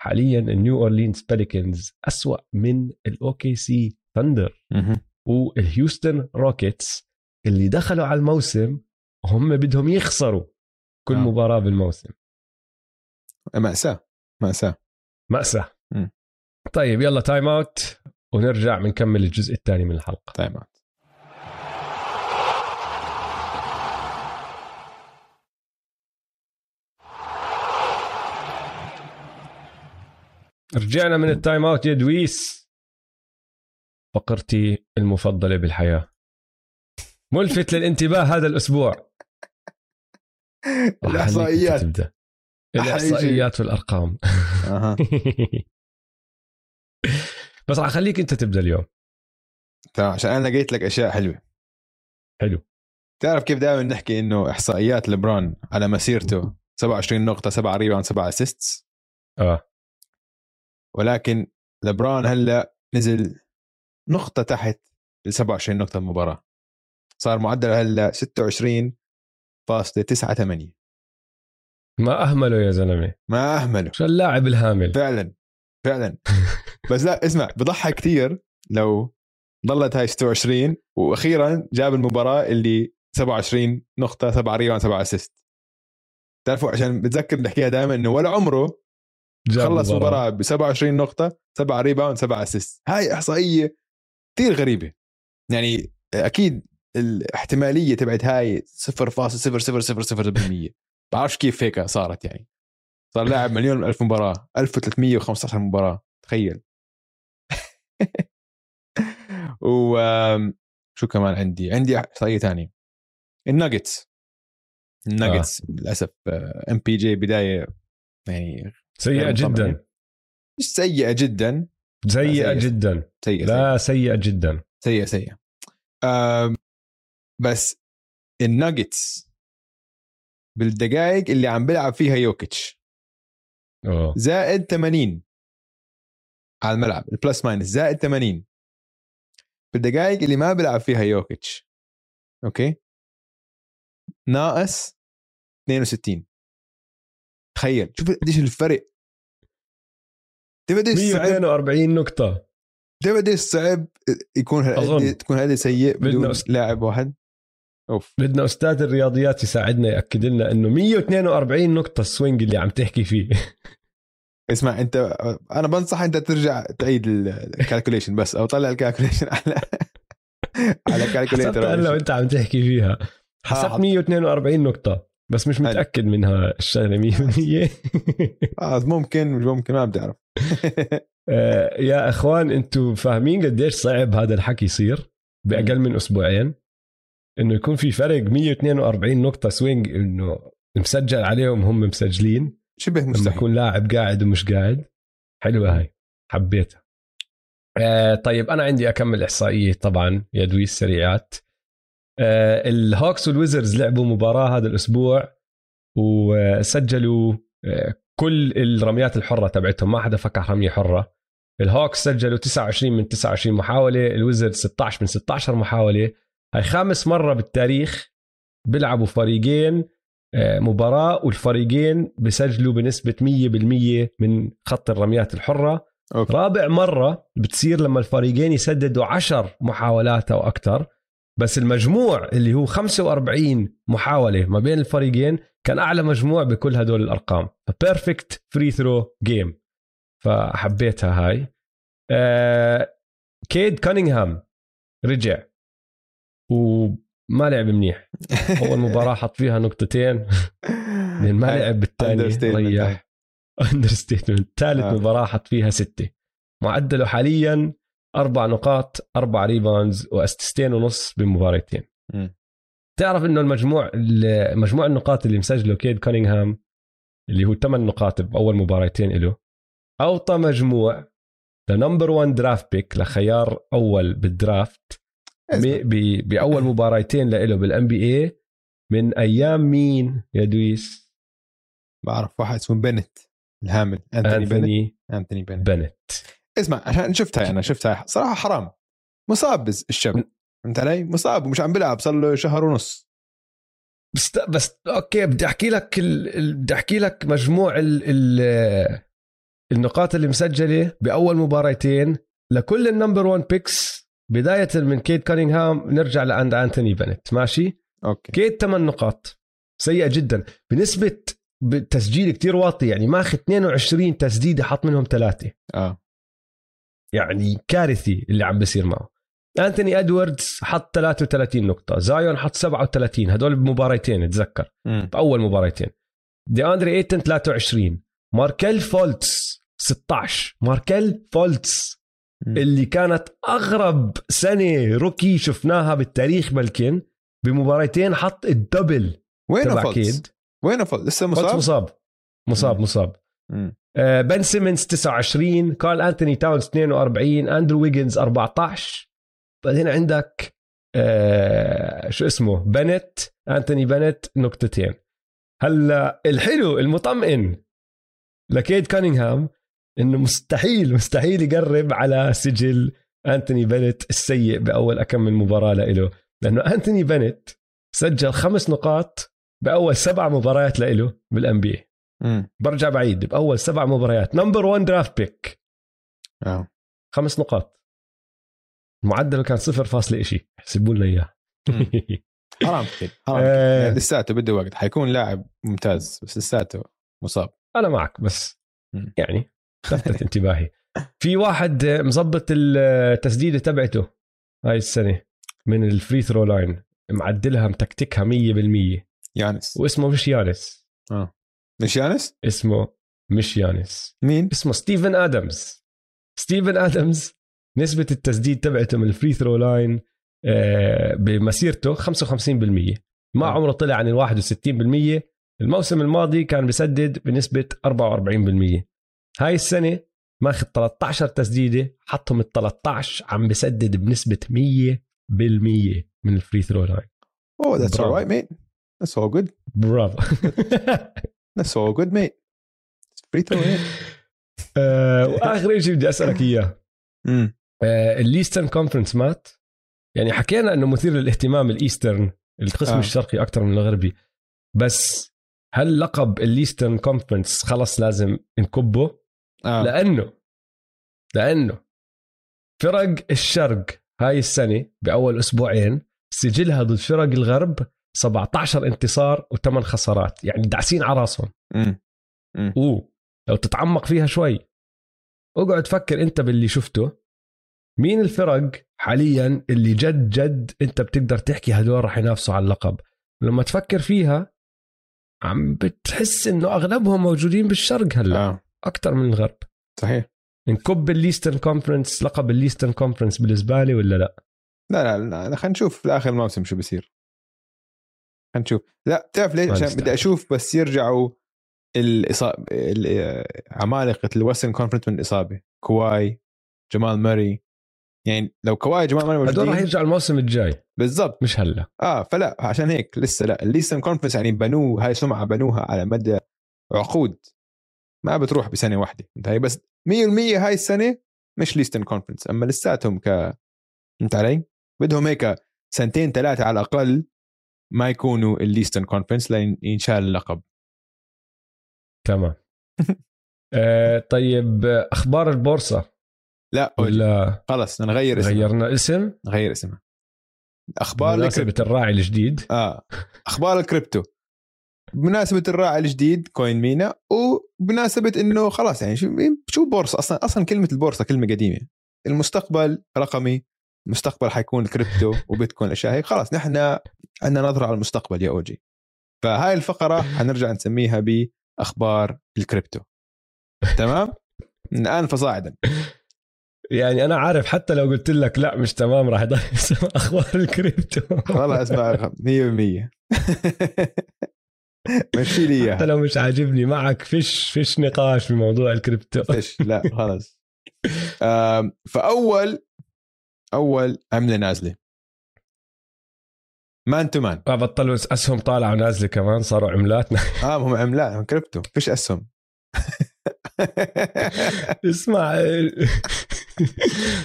حاليا النيو أورلينز بيليكنز أسوأ من الاوكي سي ثندر. والهيوستن روكيتس اللي دخلوا على الموسم وهم بدهم يخسروا كل آه. مباراة بالموسم مأساة مأساة مأساة مم. طيب يلا timeout ونرجع بنكمل الجزء الثاني من الحلقة. timeout رجعنا من ال timeout يا دويس. فقرتي المفضلة بالحياة. ملفت للانتباه هذا الأسبوع. تبدا الإحصائيات والأرقام. أها. بس راح أخليك أنت تبدأ اليوم. تمام عشان أنا لقيت لك أشياء حلوة. حلو. تعرف كيف دائما نحكي إنه إحصائيات لبران على مسيرته؟ 27 نقطة 7 rebound 7 assists آه. ولكن لبران هلأ نزل نقطة تحت ال 27 نقطة المباراة. صار معدله هلأ 26 فاصلة 9 8 ما أهمله يا زلمة. ما أهمله. شو اللاعب الهامل؟ فعلا. فعلا. بس لا اسمع بضحك كثير لو ضلت هاي 26 وأخيرا جاب المباراة اللي 27 نقطة 7 rebound 7 assist. تعرفوا عشان بتذكر نحكيها دائما إنه ولا عمره خلص مباراة. ب 27 نقطة 7 rebound 7 assist. هاي إحصائية كثير غريبة. يعني أكيد الاحتمالية تبعت هاي 0.0000% بعرفش كيف هيك صارت يعني. صار لاعب مليون ألف مباراة. 1315 مباراة. تخيل. و شو كمان عندي؟ عندي احصائيه ثانية الناجتس. الناجتس آه. للأسف إم بي جي بداية يعني سيئة جدا. مش سيئة جدا. سيئة جدا. سيئة لا سيئة. جدا. سيئة سيئة. بس الناجتس بالدقائق اللي عم بيلعب فيها يوكيتش. أوه. زائد 80 على الملعب ال plus minus زائد 80 بالدقائق اللي ما بيلعب فيها يوكيتش okay؟ ناقص 62 تخيل شوف قديش الفرق. تبدي 142 نقطة. تبدي صعب يكون تكون هذه سيء بدون لاعب واحد؟ أوف. بدنا أستاذ الرياضيات يساعدنا يأكد لنا إنه 142 نقطة ال swing اللي عم تحكي فيه. اسمع أنت أنا بنصح أنت ترجع تعيد ال calculation بس أو طلع ال calculation على على calculator لو أنت عم تحكي فيها. حسبت 142 نقطة بس مش متأكد منها الشغلة 100% آه ممكن مش ممكن ما بتعرف آه، يا إخوان أنتم فاهمين قديش صعب هذا الحكي يصير؟ بأقل من أسبوعين. إنه يكون في فرق 142 نقطة swing إنه مسجل عليهم هم مسجلين. شبه مستحيل. لما يكون لاعب قاعد ومش قاعد. حلوة هاي. حبيتها. آه طيب أنا عندي أكمل إحصائية طبعا يا دويس سريعات آه ال Hawks وال Wizards لعبوا مباراة هذا الأسبوع وسجلوا آه كل الرميات الحرة تبعتهم ما حدا فكر رمية حرة. ال Hawks سجلوا 29 من 29 محاولة ال Wizards 16 من 16 محاولة. هاي خامس مرة بالتاريخ بيلعبوا فريقين آه، مباراة والفريقين بسجلوا بنسبة 100% من خط الرميات الحرة. okay. رابع مرة بتصير لما الفريقين يسددوا عشر محاولات أو أكثر بس المجموع اللي هو 45 محاولة ما بين الفريقين كان أعلى مجموع بكل هدول الأرقام. perfect free throw game فحبيتها هاي. آه كيد كانينغهام رجع. وما لعب منيح. أول مباراة حط فيها نقطتين. ما لعب بالثاني ريح. understatement ثالث آه. مباراة حط فيها ستة. معدله حاليا أربع نقاط أربع rebounds وأسيستين ونص بمباراتين تعرف إنه المجموع مجموع النقاط اللي مسجله كيد كانينغهام اللي هو ثمان نقاط بأول مباراتين له أوطى مجموع ل number 1 draft pick لخيار أول بال draft باول مباراتين له بال NBA من أيام مين يا دويس؟ بعرف واحد اسمه بنت الهامل أنتوني, أنتوني بنت. بنت. بنت. اسمع عشان شفتها أنا شفتها. صراحة حرام. مصاب الشاب. فهمت علي؟ مصاب ومش عم بيلعب صار له شهر ونص. بس بس okay بدي أحكي لك ال... بدي أحكي لك مجموع ال... ال... النقاط اللي مسجلة بأول مباراتين لكل ال number 1 picks بداية من كيد كانينغهام نرجع لعند أنتوني بنت ماشي؟ okay. كيد ثمان نقاط سيئة جدا. بنسبة بالتسجيل كتير واطي يعني ماخذ 22 تسديده حط منهم ثلاثة. آه. يعني كارثي اللي عم بيصير معه. أنتوني إدواردز حط 33 نقطة زايون حط 37 هدول بمباراتين تذكر باول مباراتين دي أندري إيتن 23 ماركل فولتس 16 ماركل فولتس اللي كانت أغرب سنة rookie شفناها بالتاريخ بلكن بمباراتين حط ال double وين فولتس وين فولتس لسه مصاب؟ مصاب. مصاب مصاب. آه بن سيمنز 29 كارل أنتوني تاونز 42 أندرو ويجنز 14 بعدين عندك آه شو اسمه؟ بنت أنتوني بنت نقطتين. هلا الحلو المطمئن لكيد كانينغهام إنه مستحيل مستحيل يقرب على سجل أنتوني بنت السيء بأول اكمل مباراة له لأنه أنتوني بنت سجل خمس نقاط بأول سبع مباريات له بال NBA برجع بعيد بأول سبع مباريات. number 1 draft pick آه خمس نقاط. المعدل كان صفر فاصلة إشي. احسبوا لنا إياه. حرام كثير حرام آه. يعني لساته بده وقت. حيكون لاعب ممتاز بس لساته مصاب. أنا معك بس مم. يعني لفتت انتباهي. في واحد مظبط التسديدة تبعته هاي السنة من ال free throw line معدلها متكتكها 100% يانس. واسمه مش يانس. مش يانس؟ اسمه مش يانس. مين؟ اسمه ستيفن آدمز. ستيفن آدمز نسبة التسديد تبعته من ال free throw line بمسيرته 55% ما آه. عمره طلع عن ال 61% الموسم الماضي كان بسدد بنسبة 44% هاي السنة ماخذ 13 تسديدة حطهم ال 13 عم بسدد بنسبة 100% من ال free throw line oh that's برافو. alright mate. That's all good. برافو. That's all good mate. Free throw mate آه، وآخر شيء بدي أسألك إياه. آه، ال Leastern Conference مات. يعني حكينا إنه مثير للاهتمام ال Eastern القسم آه. الشرقي أكثر من الغربي. بس هل لقب ال Leastern Conference خلص لازم نكبه؟ آه. لأنه لأنه فرق الشرق هاي السنة بأول أسبوعين سجلها ضد فرق الغرب 17 انتصار و8 خسارات يعني دعسين على راسهم. لو تتعمق فيها شوي. اقعد فكر أنت باللي شفته. مين الفرق حاليا اللي جد جد أنت بتقدر تحكي هدول رح ينافسوا على اللقب؟ لما تفكر فيها عم بتحس إنه أغلبهم موجودين بالشرق هلأ. آه. أكثر من الغرب. صحيح. نكب ال Leastern Conference لقب ال Leastern Conference بالزباله ولا لا؟ لا لا لا خلينا نشوف في آخر الموسم شو بصير خلينا نشوف. لا بتعرف ليش؟ عشان. بدي أشوف بس يرجعوا الإصابة عمالقة ال Western Conference من الإصابة. كواي جمال موري يعني لو كواي جمال موري هدول رح موجودين يرجعوا الموسم الجاي. بالضبط. مش هلأ. آه فلا عشان هيك لسه لا. ال Leastern Conference يعني بنوه هاي سمعة بنوها على مدى عقود. ما بتروح بسنة واحدة انت هي بس 100% هاي السنة مش Leastern Conference أما لساتهم ك فهمت علي؟ بدهم هيك سنتين ثلاثة على الأقل ما يكونوا ال Leastern Conference لين ينشال اللقب. تمام. آه طيب أخبار البورصة؟ لا ولا خلص نغير اسمها. غيرنا اسم؟ نغير اسمها. أخبار الكريبتو. الراعي الجديد. آه. أخبار الكريبتو. بمناسبة الراعي الجديد كوين مينا وبمناسبة إنه خلاص يعني شو شو بورصة؟ أصلا أصلا كلمة البورصة كلمة قديمة. المستقبل رقمي المستقبل حيكون كريبتو وبيتكوين الاشياء هيك. خلاص نحن عندنا نظرة على المستقبل يا أوجي. فهاي الفقرة حنرجع نسميها بأخبار الكريبتو. تمام؟ من الآن فصاعدا. يعني أنا عارف حتى لو قلت لك لا مش تمام راح يضل أخبار الكريبتو. والله أسمع 100% مشي لي حتى لو مش عاجبني معك فيش فيش نقاش بموضوع الكريبتو. فيش لا خلص فاول أول عملة نازلة. man to man. ما بطلوا أسهم طالعة ونازلة كمان صاروا عملات آه هم عملات هم كريبتو فيش أسهم. اسمع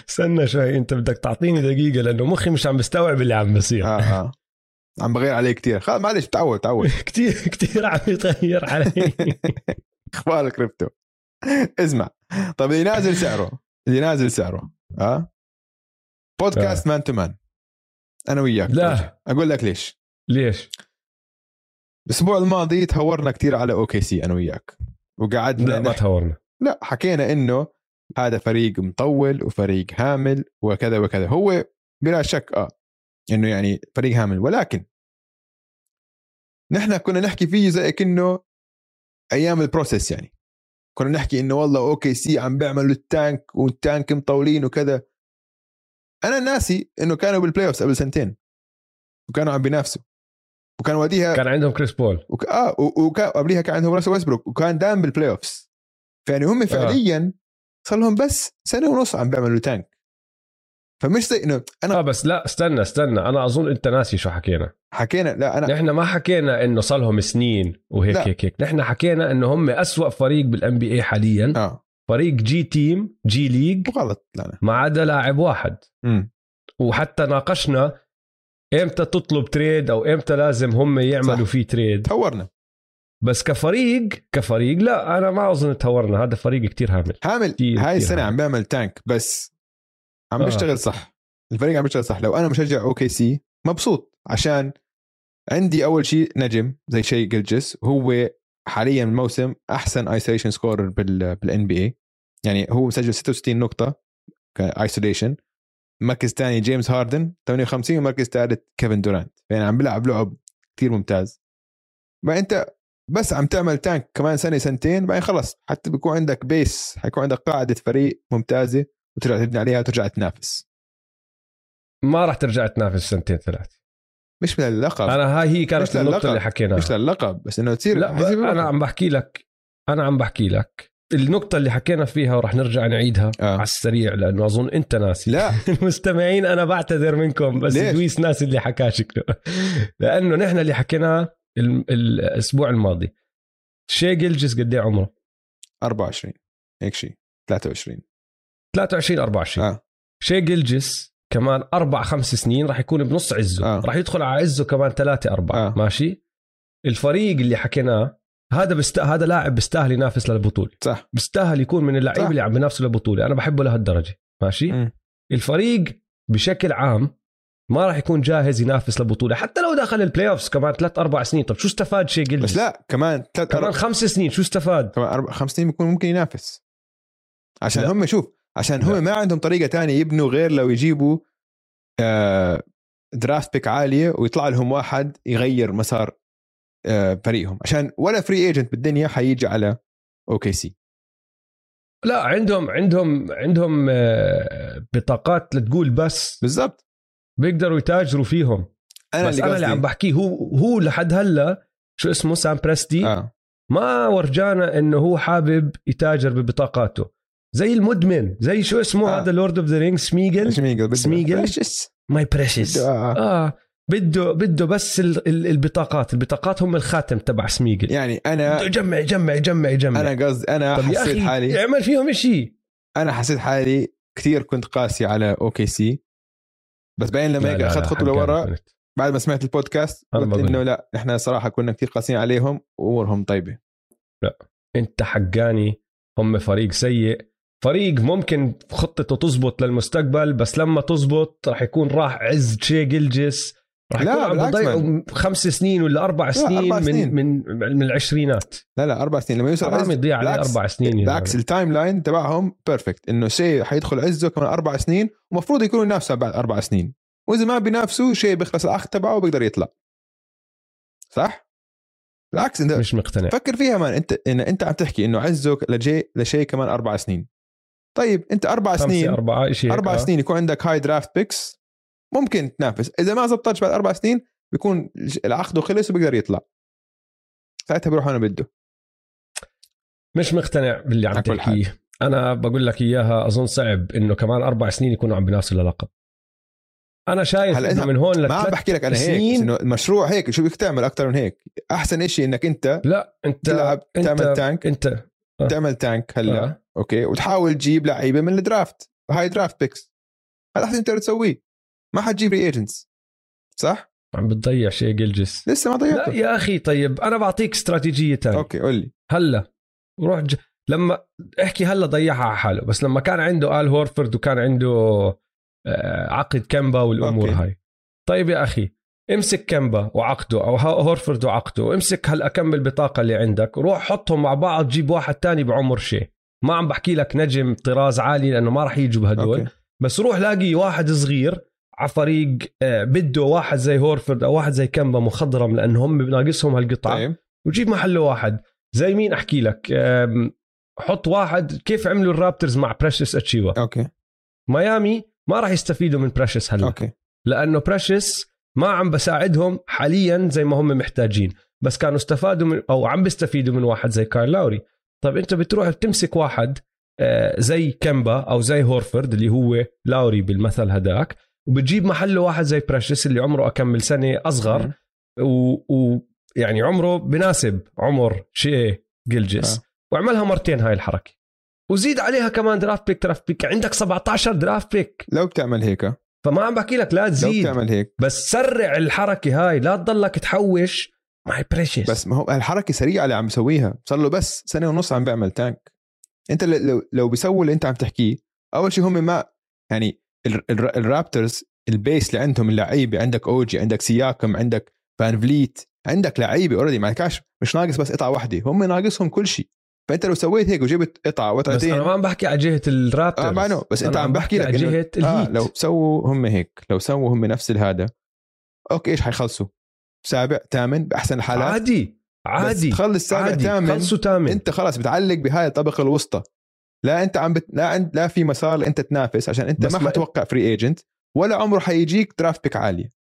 استنى شوي أنت بدك تعطيني دقيقة لأنه مخي مش عم بستوعب اللي عم بصير. آه آه. عم بغير عليه كثير خلاص معلش تعود تعود. كتير كتير عم يتغير علي. إخبار الكريبتو. اسمع. طيب اللي نازل سعره. اللي نازل سعره. آه بودكاست man to man. أنا وياك. لا. أقول لك ليش. ليش؟ الأسبوع الماضي تهورنا كثير على OKC أنا وياك. وقعدنا لا ما تهورنا. لا حكينا إنه هذا فريق مطول وفريق هامل وكذا وكذا. هو بلا شك آه إنه يعني فريق هامل. ولكن نحن كنا نحكي فيه زي كأنه أيام ال process يعني. كنا نحكي إنه والله OKC عم بيعملوا ال tank وال tank مطولين وكذا. أنا ناسي إنه كانوا بال playoffs قبل سنتين. وكانوا عم بينافسوا. وكان وديها كان عندهم كريس بول. وك... آه و- وكان قبليها كان عندهم راسل ويستبروك وكان دائما بال playoffs فيعني هم فعليا صار لهم بس سنة ونص عم بيعملوا tank. فمش زي إنه أنا آه بس لا استنى استنى. أنا أظن أنت ناسي شو حكينا. حكينا لا أنا نحن ما حكينا إنه صار لهم سنين وهيك لا. هيك هيك. نحن حكينا إنه هم أسوأ فريق بال NBA حاليا. آه. فريق G team G League غلط. لا لا. ما عدا لاعب واحد. امم وحتى ناقشنا إمتى تطلب trade أو إمتى لازم هم يعملوا صح. فيه trade تهورنا. بس كفريق كفريق لا أنا ما أظن تهورنا. هذا فريق كتير هامل. هامل. كتير هاي السنة. عم بيعمل tank بس عم آه. بيشتغل صح. الفريق عم بيشتغل صح. لو أنا مشجع OKC مبسوط. عشان عندي أول شيء نجم زي شاي جلجس وهو حاليا الموسم أحسن isolation scorer بال بال NBA يعني هو مسجل 66 نقطة ك isolation مركز ثاني جيمس هاردن 58 ومركز ثالث كيفن دورانت. يعني عم بيلعب لعب كثير ممتاز. ما أنت بس عم تعمل tank كمان سنة سنتين بعدين خلص. حتى بيكون عندك base حيكون عندك قاعدة فريق ممتازة. وترجع تبني عليها وترجع تنافس. ما راح ترجع تنافس سنتين ثلاث. مش للقب أنا هاي هي كانت النقطة. اللي حكيناها. مش للقب بس إنه تصير لا أنا. عم بحكي لك أنا عم بحكي لك. النقطة اللي حكينا فيها ورح نرجع نعيدها آه. على السريع لأنه أظن أنت ناسي. لا. المستمعين أنا بعتذر منكم بس ليش؟ دويس ناس اللي حكاه شكله. لأنه نحن اللي حكيناه ال- الأسبوع الماضي. شي جلجس قد إيه عمره؟ 24 هيك شيء. 23 23 24 آه. شي جلجس كمان أربع خمس سنين راح يكون بنص عزه. آه. راح يدخل على عزه كمان ثلاثة أربعة. آه. ماشي؟ الفريق اللي حكيناه هذا بست... هذا لاعب بيستاهل ينافس للبطولة. صح. بيستاهل يكون من اللعيبة. اللي عم بينافسوا للبطولة. أنا بحبه لهالدرجة. ماشي؟ مم. الفريق بشكل عام ما راح يكون جاهز ينافس للبطولة. حتى لو دخل ال playoffs كمان ثلاث أربع سنين. طب شو استفاد شاي قلت بس لا كمان ثلاث كمان أربع خمس سنين. شو استفاد؟ كمان أربع خمس سنين بيكون ممكن ينافس. عشان لا. هم شوف عشان هم. ما عندهم طريقة تانية يبنوا غير لو يجيبوا آه draft pick عالية ويطلع لهم واحد يغير مسار آه فريقهم. عشان ولا free agent بالدنيا حيجي على OKC لا عندهم عندهم عندهم آه، بطاقات لتقول بس بالضبط. بيقدروا يتاجروا فيهم. أنا بس اللي أنا اللي عم بحكيه هو هو لحد هلا شو اسمه سام بريستي آه. ما ورجانا إنه هو حابب يتاجر ببطاقاته. زي المدمن زي شو اسمه آه. هذا Lord of the Rings سميجل سميجل؟ Precious. My precious آه. آه. بده بده بس ال- ال- البطاقات. البطاقات هم الخاتم تبع سميجل يعني بده أنا يجمع يجمع يجمع يجمع أنا قصد أنا حسيت حالي اعمل فيهم شيء أنا حسيت حالي كثير كنت قاسي على OKC بس بعدين لما هيك أخذت خطوة لورا بعد ما سمعت البودكاست قلت إنه. لا إحنا صراحة كنا كثير قاسيين عليهم وامورهم طيبه أنت حقاني. هم فريق سيء. فريق ممكن خطته تزبط للمستقبل بس لما تزبط راح يكون راح عز شي جلجس راح لا، يكون عم بضيعوا خمس سنين ولا أربع سنين, أربع سنين. من من من العشرينات. لا لا أربع سنين. لما يوصل عز يضيع عليه أربع سنين يا بالعكس. ال timeline تبعهم perfect إنه شاي حيدخل عزه كمان أربع سنين ومفروض يكونوا ينافسوا بعد أربع سنين. وإذا ما بينافسوا شاي بيخلص العقد تبعه وبيقدر يطلع. صح؟ بالعكس إنت مش مقتنع. فكر فيها man. انت إن إنت عم تحكي إنه عزه لجي لشاي كمان أربع سنين. طيب انت أربع سنين أربعة شاي أربع سنين يكون عندك هاي draft picks ممكن تنافس. إذا ما زبطتش بعد أربع سنين بيكون العقد خلص وبيقدر يطلع. ساعتها بيروح أنا بده. مش مقتنع باللي عم تحكيه. أنا بقول لك إياها أظن صعب إنه كمان أربع سنين يكونوا عم بينافسوا للقب أنا شايف هلا إنه من هون ما عم لثلاث بحكي لك أنا هيك سنين- انه المشروع هيك شو بدك تعمل أكثر من هيك؟ أحسن إشي إنك أنت لا أنت تلعب أنت تعمل tank. أنت آه. تعمل tank هلا آه. okay؟ وتحاول تجيب لعيبة من ال draft هاي draft picks هذا أحسن تقدر تسويه. ما حتجيب free agents صح؟ عم بتضيع شيء جلجس. لسه ما لا ضيعته يا أخي طيب أنا بعطيك استراتيجية تانية. okay قول لي. هلا روح ج... لما احكي هلا ضيعها على حاله بس لما كان عنده ال هورفورد وكان عنده آه، عقد كمبا والأمور okay. هاي. طيب يا أخي امسك كمبا وعقده أو هورفورد وعقده وامسك هالكم بطاقة اللي عندك روح حطهم مع بعض جيب واحد تاني بعمر شيء. ما عم بحكي لك نجم طراز عالي لأنه ما راح يجوا بهدول. okay. بس روح لاقي واحد صغير على فريق آه، بده واحد زي هورفورد أو واحد زي كمبا مخضرم لأنه هم ناقصهم هالقطعه طيب. وجيب محله واحد. زي مين أحكي لك؟ حط واحد كيف عملوا الرابترز مع بريشس اتشيوا okay. ميامي ما راح يستفيدوا من بريشس هلا. okay. لأنه بريشس ما عم بساعدهم حاليا زي ما هم محتاجين. بس كانوا استفادوا من أو عم بيستفيدوا من واحد زي كايل لاوري. طيب أنت بتروح بتمسك واحد آه، زي كمبا أو زي هورفورد اللي هو لاوري بالمثل هداك وبتجيب محله واحد زي بريشس اللي عمره كم سنة أصغر. ويعني عمره بناسب عمر شيء جلجس آه. واعملها مرتين هاي الحركة. وزيد عليها كمان draft pick draft pick عندك 17 draft pick لو بتعمل هيك. فما عم بحكي لك لا لو تزيد. بتعمل هيك. بس سرع الحركة هاي لا تضلك تحوش. my precious بس ما هو الحركة سريعة اللي عم يسويها صار له بس سنة ونص عم بيعمل tank انت لو لو بيسووا اللي انت عم تحكيه أول شيء هم ما يعني ال- ال- الرابترز ال base اللي عندهم اللعيبة عندك اوجي عندك سياكام عندك فانفليت عندك لعيبة already ما كاش مش ناقص بس قطعة واحدة. هم ناقصهم كل شيء فأنت لو سويت هيك وجبت قطعة بس وقطعتين أنا ما عم بحكي على جهة الرابترز. آه ما بس أنت عم بحكي لك على جهة الهيت لو سووا هم هيك لو سووا هم نفس الهذا okay إيش حيخلصوا؟ سابع ثامن بأحسن الحالات. عادي عادي بس تخلص سابع ثامن خلصوا ثامن أنت خلاص بتعلق بهاي الطبقة الوسطى. لا أنت عم بت... لا عند... لا في مسار إنت تنافس عشان أنت بس ما ما- حتوقع free agent ولا عمره حيجيك draft pick عالية.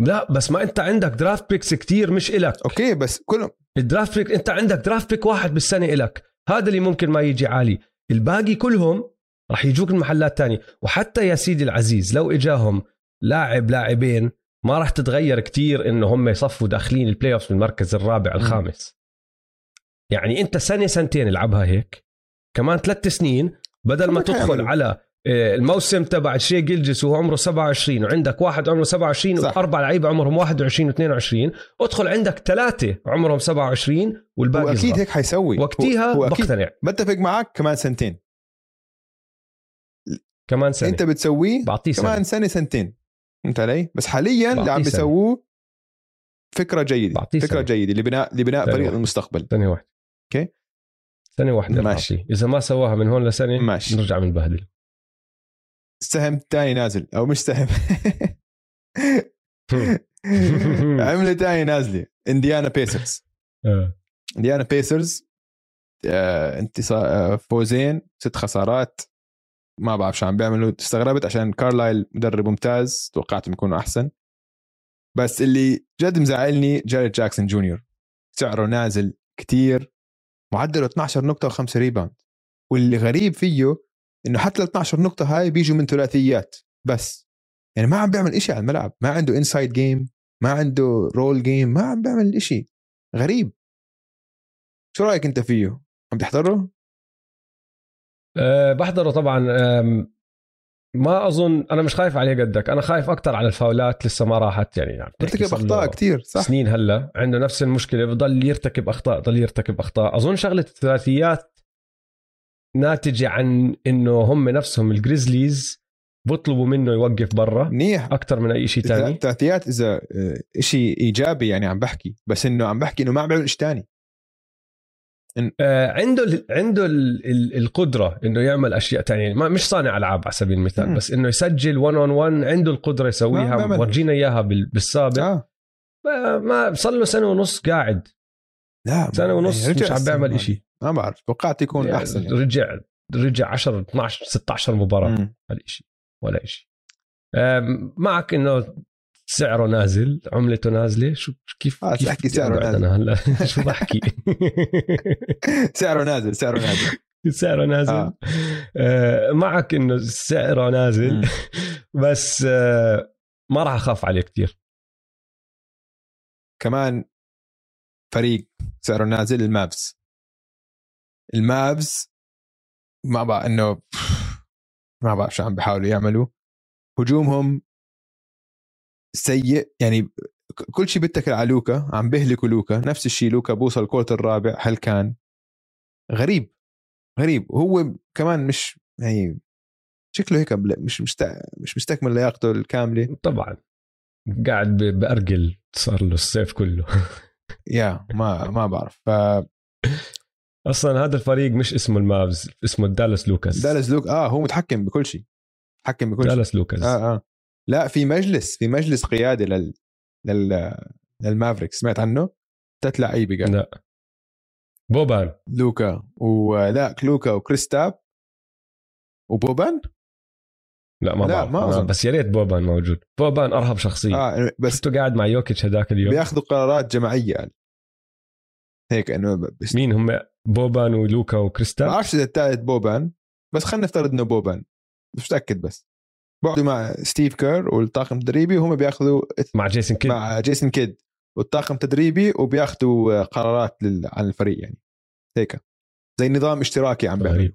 لا بس ما انت عندك draft picks كتير مش إلك. okay بس كلهم ال draft pick انت عندك draft pick واحد بالسنة إلك. هذا اللي ممكن ما يجي عالي. الباقي كلهم راح يجوك المحلات تانية. وحتى يا سيدي العزيز لو إجاهم لاعب لاعبين ما راح تتغير كتير انه هم يصفوا داخلين ال playoff بالمركز الرابع الخامس. يعني أنت سنة سنتين العبها هيك. كمان ثلاث سنين بدل ما تدخل. على الموسم تبع شي جيلجس وهو عمره 27 وعندك واحد عمره 27 صح. وأربع لعيبة عمرهم 21 و22 ادخل عندك ثلاثة عمرهم 27 والباقي وأكيد صغار. هيك حيسوي أكيد بقتنع بتفق معك كمان سنتين كمان سنة أنت بتسويه بعطيه كمان سنة سنتين فهمت علي بس حاليا اللي عم سنة. بيسووه فكرة جيدة بعطيه فكرة سنة. جيدة لبناء لبناء سنة فريق واحدة. المستقبل سنه واحدة okay. سنه واحدة ماشي. ماشي إذا ما سواها من هون لسنة ماشي. نرجع بنبهدل. السهم الثاني نازل أو مش سهم. عملة ثانية نازلة انديانا بيسرز. انديانا بيسرز انتصار فوزين ست خسارات. ما بعرف شو عم بيعملوا. استغربت عشان كارلايل مدرب ممتاز توقعتهم يكونوا أحسن. بس اللي جد مزعلني جاريد جاكسون جونيور سعره نازل كتير. معدله 12 نقطة و5 rebound واللي غريب فيه إنه حتى ال 12 نقطة هاي بيجوا من ثلاثيات بس. يعني ما عم بيعمل إشي على الملعب. ما عنده inside game ما عنده roll game ما عم بيعمل إشي. غريب. شو رأيك أنت فيه؟ عم تحضره؟ أه بحضره طبعا. ما أظن أنا مش خايف عليه قدك. أنا خايف أكثر على الفاولات لسه ما راحت. يعني له اخطاء كتير صح؟ سنين هلأ. عنده نفس المشكلة. بضل يرتكب أخطاء ضل يرتكب أخطاء. أظن شغلة الثلاثيات ناتجه عن إنه هم نفسهم الجريزليز بيطلبوا منه يوقف برا منيح. أكثر من أي شيء ثاني الثلاثيات إذا آه، إشي إيجابي يعني عم بحكي بس إنه عم بحكي إنه ما عم بيعمل شيء ثاني آه عنده ال عنده ال ال القدرة إنه يعمل أشياء تانية. ما مش صانع ألعاب على سبيل المثال مم. بس إنه يسجل 1 on 1 عنده القدرة يسويها. ورجينا إياها بال- بالسابق. ما- ما صار له سنة ونص قاعد. لا سنة ونص يعني رجع مش عم بيعمل إشي. ما بعرف توقعت يكون يعني أحسن يعني. رجع رجع 10 12 16 مباراة مم. ولا شيء ولا شيء معك إنه سعره نازل عملته نازلة شو كيف آه، كيف تحكي سعره نازل. أنا هلا شو بحكي سعره نازل سعره نازل سعره نازل آه. آه. معك إنه سعره نازل مم. بس آه ما راح أخاف عليه كثير كمان فريق سعره نازل المافز. المافز ما بعرف إنه ما بعرف شو عم بيحاولوا يعملوا. هجومهم سيء يعني كل شيء بيتكل على لوكا عم بيهلكوا لوكا. نفس الشيء لوكا بوصل ال quarter الرابع هل كان؟ غريب غريب. وهو كمان مش يعني شكله هيك مش مست... مش مستكمل لياقته الكاملة. طبعا. قاعد ب- بأرجل صار له الصيف كله. يا ما ما بعرف. ف أصلا هذا الفريق مش اسمه المافز اسمه الدالاس لوكاس. دالاس لوك آه هو متحكم بكل شيء متحكم بكل شيء. دالاس لوكاس. آه آه. لا في مجلس في مجلس قيادي لل لل للمافريكس سمعت عنه؟ ثلاث لعيبه قال لا. بوبان. لوكا ولا لوكا وكريستاب. وبوبان؟ لا ما لا، بعرف. ما أظن. بس يا ريت بوبان موجود. بوبان أرهب شخصية. آه آه بس شفته قاعد مع يوكيتش هذاك اليوم. بياخذوا قرارات جماعية قال هيك إنه بس مين هم؟ بوبان ولوكا ما وكريستاب بعرفش اذا الثالث بوبان بس خلينا نفترض إنه بوبان. مش متأكد بس. بقعدوا مع ستيف كير والطاقم التدريبي وهم بياخذوا مع جيسون كيد. مع جيسون كيد والطاقم التدريبي وبياخذوا قرارات لل... عن الفريق يعني. هيك. زي نظام اشتراكي عم بيعملوا.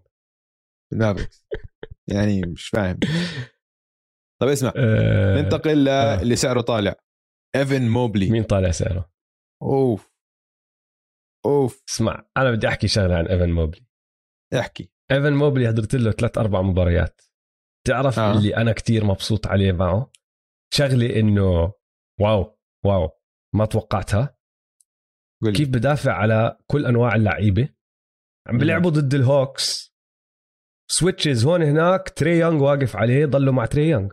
المافريكس يعني مش فاهم. طب اسمع. آه ننتقل. للي سعره طالع. إيفن موبلي. مين طالع سعره؟ أوف. أوف. اسمع أنا بدي أحكي شغلة عن إيفن موبلي. احكي. إيفن موبلي حضرت له ثلاث أربع مباريات. تعرف آه. اللي أنا كتير مبسوط عليه معه؟ شغلة إنه wow wow ما توقعتها. قول لي. كيف بدافع على كل أنواع اللعيبة؟ عم. بيلعبوا ضد الهوكس. switches هون هناك تري يونغ واقف عليه ضلوا مع تري يونغ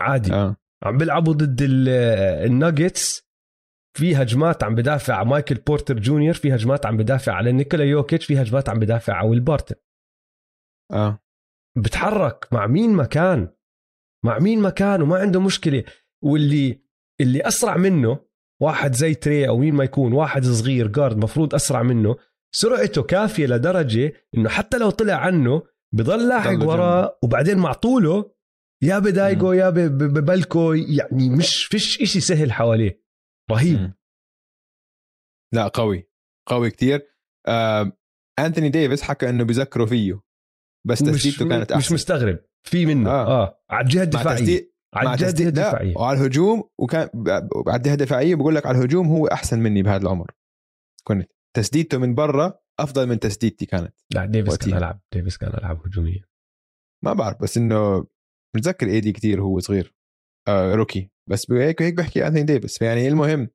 عادي. آه. عم بيلعبوا ضد ال- الناجتس. في هجمات عم بدافع على مايكل بورتر جونيور في هجمات عم بدافع على نيكولا يوكيتش في هجمات عم بدافع على ويل بارتن آه. بتحرك مع مين ما كان. مع مين ما كان وما عنده مشكلة. واللي اللي أسرع منه واحد زي تري أو مين ما يكون واحد صغير جارد مفروض أسرع منه. سرعته كافية لدرجة إنه حتى لو طلع عنه بضل لاحق وراه وبعدين مع طوله يا بضايقه يا ببلكه يعني مش فيش إشي سهل حواليه. رهيب. لا قوي. قوي كتير. آه. أنتوني ديفيس حكى إنه بيذكروا فيه بس تسديدته كانت أحسن. مش مستغرب. في منه. آه, آه. على الجهة الدفاعية. على الجهة الدفاعية. وعلى الهجوم وكان على الجهة الدفاعية بقول لك على الهجوم هو أحسن مني بهذا العمر. كنت. تسديدته من برا أفضل من تسديدتي كانت. لا ديفيس كان وقتها. ألعب ديفيس كان العب هجوميا ما بعرف بس إنه متذكر ايدي كتير هو صغير. آه rookie. بس هيك هيك بحكي انثوني ديفيس. فيعني المهم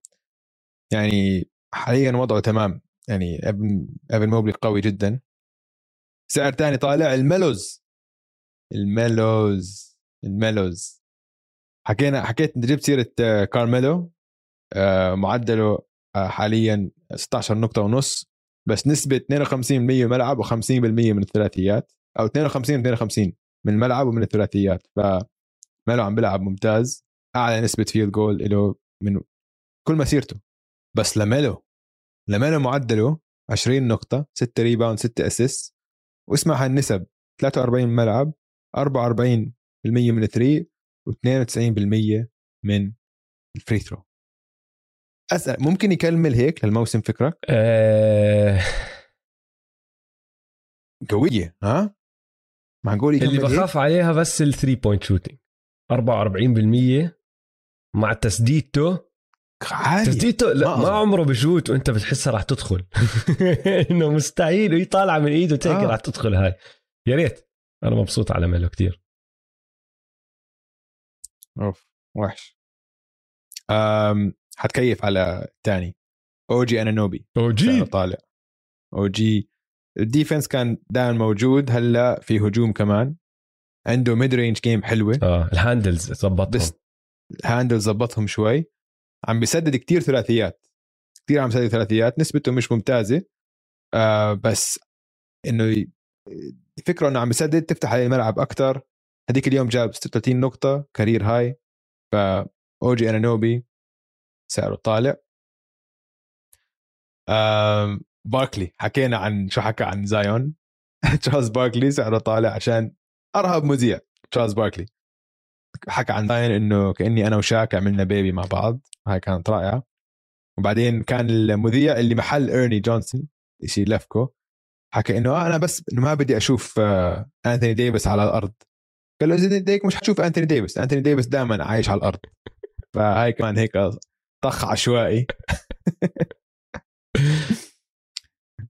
يعني حاليا وضعه تمام. يعني إيفن إيفن موبلي قوي جدا. سعر تاني طالع الميلوز الميلوز الميلوز حكينا حكيت انت جبت سيرة آه، كارميلو. آه، معدله آه، حاليا 16 نقطة ونص. بس نسبة 52% من الملعب و50% من الثلاثيات أو 52 52 من الملعب ومن الثلاثيات. فميلو عم بيلعب ممتاز أعلى نسبة field goal له من كل مسيرته. بس لميلو لميلو معدله 20 نقطة 6 rebound 6 assist واسمع هالنسب 43 من الملعب 44% من ال three و92% من ال free throw أسأل ممكن يكمل هيك للموسم فكرك آه قوية ها؟ معقول يكمل اللي هيك؟ بخاف عليها بس ال three point shooting 44% مع تسديدته. تسديدته لا ما ما. عمره بشوت وأنت بتحسها راح تدخل. إنه مستحيل وهي طالعة من إيده تيجي آه. راح تدخل هاي. يا ريت. أنا مبسوط على ميلو كتير. أوف وحش. أم حتكيف على الثاني أو جي أنانوبي. أو سعره طالع. أو جي. ال defense كان دائما موجود هلأ في هجوم كمان. عنده mid range game حلوة. آه ال handles ظبطهم بس handles زبطهم شوي. عم بيسدد كتير ثلاثيات. كتير عم بيسدد ثلاثيات. نسبته مش ممتازة. آه بس إنه الفكرة إنه عم بيسدد تفتح عليه الملعب أكثر هذيك اليوم جاب 36 نقطة career high ف اوجي أنانوبي. سعره طالع. باركلي حكينا عن شو حكى عن زايون تشارلز باركلي سعره طالع عشان ارهب مذيع تشارلز باركلي حكى عن زايون إنه كأني أنا وشاك عملنا baby مع بعض هاي كانت رائعة. وبعدين كان المذيع اللي محل ايرني جونسون شيء لفكو حكى إنه آه أنا بس إنه ما بدي أشوف آه انثوني ديفيس على الأرض. قال له إذا مش حتشوف انثوني ديفيس انثوني ديفيس دائما عايش على الأرض. فهاي كمان هيك طخ عشوائي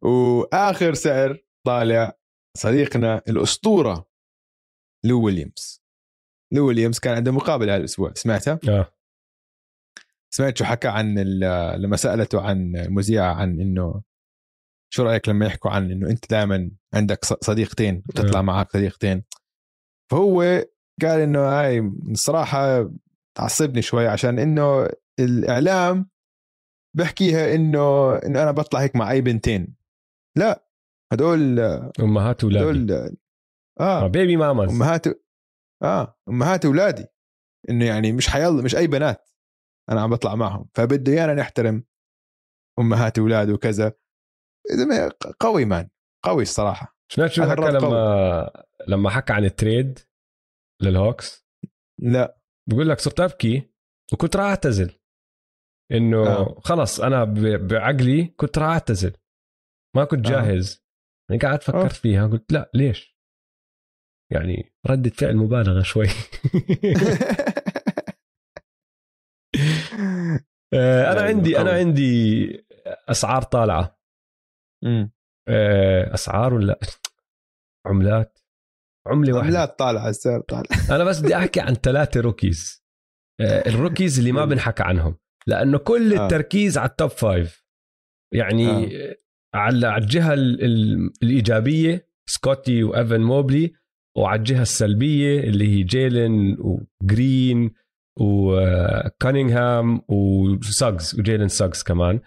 وآخر سعر طالع صديقنا الأسطورة لو ويليامز لو ويليامز كان عنده مقابلة هالاسبوع سمعتها؟ آه سمعت شو حكى عن لما سألته عن المذيعه عن إنه شو رأيك لما يحكوا عن إنه أنت دائما عندك صديقتين بتطلع آه. معك صديقتين فهو قال إنه هاي الصراحة تعصبني شوي عشان إنه الإعلام بحكيها إنه إنه أنا بطلع هيك مع أي بنتين. لا هدول أمهات أولادي. هدول آه. آه بيبي ماماز أمهات آه أمهات أولادي. إنه يعني مش حيلا مش أي بنات أنا عم بطلع معهم. فبده إيانا نحترم أمهات أولاد وكذا. قوي man قوي الصراحة. سمعت شو حكى لما لما حكى عن ال trade للهوكس؟ لا. بقول لك صرت أبكي وكنت راح أعتزل. إنه آه. خلص أنا بعقلي كنت راح أعتزل. ما كنت آه. جاهز. يعني قاعد فكرت آه. فيها قلت لا ليش؟ يعني ردة فعل مبالغة شوي. آه، أنا عندي أنا. عندي أسعار طالعة. مم. آه، أسعار ولا؟ عملات. عملة واحدة. عملات طالعة السعر طالع. أنا بس بدي أحكي عن ثلاثة rookies آه، ال rookies اللي ما بنحكى عنهم. لأنه كل آه. التركيز على ال top five يعني آه. على على الجهة ال- ال- الإيجابية سكوتي وإيفن موبلي وعلى الجهة السلبية اللي هي جيلن جرين وكانينغهام وساجز وجيلن ساجز كمان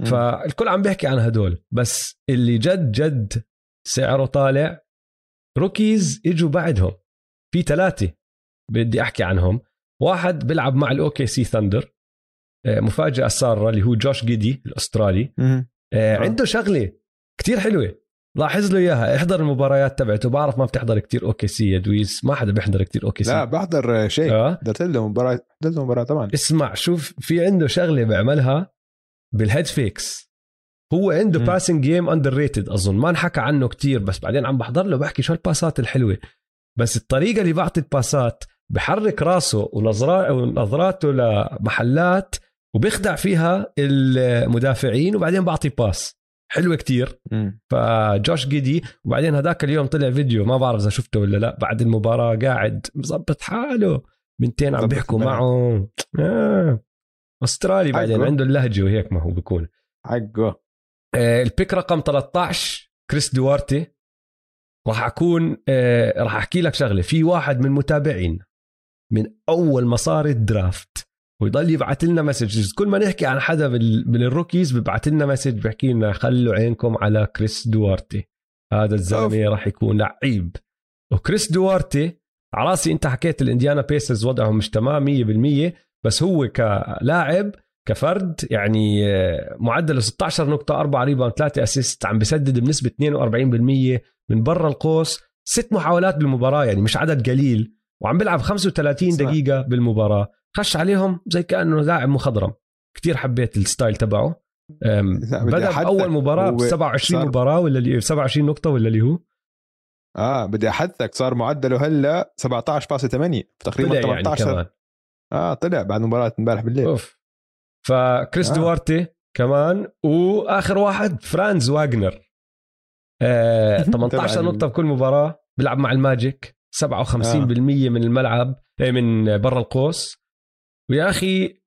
مم. فالكل عم بيحكي عن هدول بس اللي جد جد سعره طالع rookies إجوا بعدهم في ثلاثة بدي أحكي عنهم واحد بيلعب مع ال OKC Thunder مفاجأة سارة اللي هو جوش جيدي الأسترالي. مم. آه، آه. عنده شغلة كتير حلوة. لاحظ له إياها. احضر المباريات تبعته. بعرف ما بتحضر كتير. OKC يا دويس ما حدا بيحضر كتير. أوكي لا سي بحضر شيء. آه. حضرت له مباراة حضرت له مباراة طبعا. اسمع شوف في عنده شغلة بيعملها بال head fakes. هو عنده. passing game underrated أظن. ما انحكى عنه كتير بس بعدين عم بحضر له بحكي شو الباسات الحلوة. بس الطريقة اللي بعطي الباسات بحرك راسه ونظرا- ونظراته لمحلات وبيخدع فيها المدافعين وبعدين بعطي pass. حلوة كتير. فجوش جيدي وبعدين هذاك اليوم طلع فيديو ما بعرف إذا شفته ولا لا بعد المباراة قاعد مظبط حاله. بنتين عم بيحكوا. معه. آه. أسترالي بعدين حقه. عنده اللهجة وهيك ما هو بيكون. حقه. آه، ال pick رقم 13 كريس دوارتي راح أكون آه، راح أحكي لك شغلة. في واحد من متابعين من أول ما صار ال draft. ويضل يبعث لنا messages كل ما نحكي عن حدا من ال rookies ببعث لنا message بحكي لنا خلوا عينكم على كريس دوارتي. هذا الزلمة راح يكون لعيب. وكريس دوارتي على راسي انت حكيت الإنديانا بيسرز وضعهم مش تمام 100% بس هو كلاعب كفرد يعني آه، معدله 16 نقطة 4 rebound 3 assist عم بسدد بنسبة 42% من برا القوس. ست محاولات بالمباراة يعني مش عدد قليل. وعم بيلعب 35 صح. دقيقة بالمباراة. خش عليهم زي كأنه لاعب مخضرم. كتير حبيت ال style تبعه. بأول مباراة هو ب 27 صار- مباراة ولا اللي 27 نقطة ولا اللي هو؟ آه بدي أحدثك. صار معدله هلأ 17.8 تقريبا طلع يعني 18 كمان. آه طلع بعد مباراة امبارح بالليل. أوف. فكريس آه. دوارتي كمان وآخر واحد فرانز واجنر. آه 18 تبع ال- نقطة بكل مباراة بيلعب مع الماجيك. 57% آه. من الملعب آه، من برا القوس. ويا أخي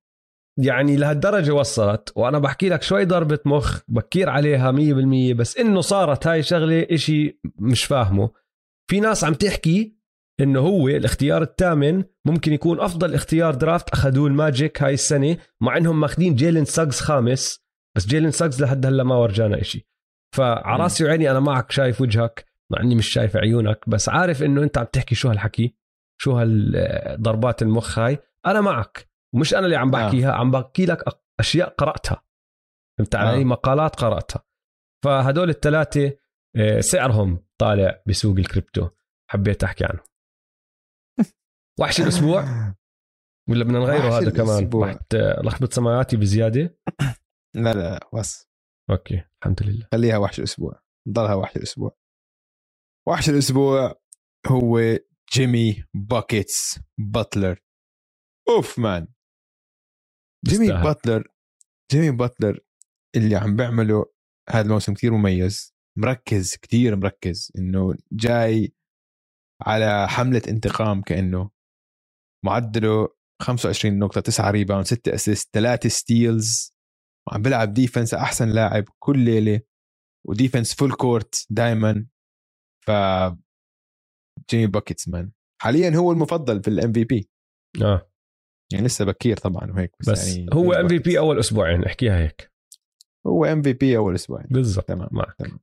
يعني لهالدرجة وصلت وأنا بحكي لك شوي ضربة مخ بكير عليها 100% بس إنه صارت هاي شغلة إشي مش فاهمه. في ناس عم تحكي إنه هو الاختيار الثامن ممكن يكون أفضل اختيار draft أخذوه الماجيك هاي السنة مع إنهم ماخذين جيلن ساجز خامس بس جيلن ساجز لحد هلأ ما ورجانا إشي. فعلى مم. راسي وعيني أنا معك شايف وجهك مع إني مش شايف عيونك بس عارف إنه أنت عم تحكي شو هالحكي؟ شو هالضربات المخ هاي؟ أنا معك. ومش أنا اللي عم بحكيها عم بحكي لك أشياء قرأتها. فهمت علي؟ آه. مقالات قرأتها. فهدول الثلاثه آه، سعرهم طالع بسوق الكريبتو. حبيت أحكي عنه. وحش الأسبوع. ولا بدنا نغيره هذا كمان. رحت لخبط سماعاتي بزيادة. لا لا لا بس. okay الحمد لله. خليها وحش الأسبوع. ضلها وحش الأسبوع. وحش الأسبوع هو جيمي باكيتس باتلر أوف man. جيمي. باتلر جيمي باتلر اللي عم بيعمله هذا الموسم كثير مميز. مركز كثير مركز إنه جاي على حملة انتقام كأنه معدله 25 نقطة 9 rebound 6 assist 3 steals وعم بيلعب defense أحسن لاعب كل ليلة و defense full court دائما ف جيمي باكيتس man. حاليا هو المفضل في ال MVP آه. يعني لسه بكير طبعا وهيك بس, بس يعني هو MVP أول أسبوعين أحكيها هيك. هو MVP أول أسبوعين. بالضبط تمام معك. تمام.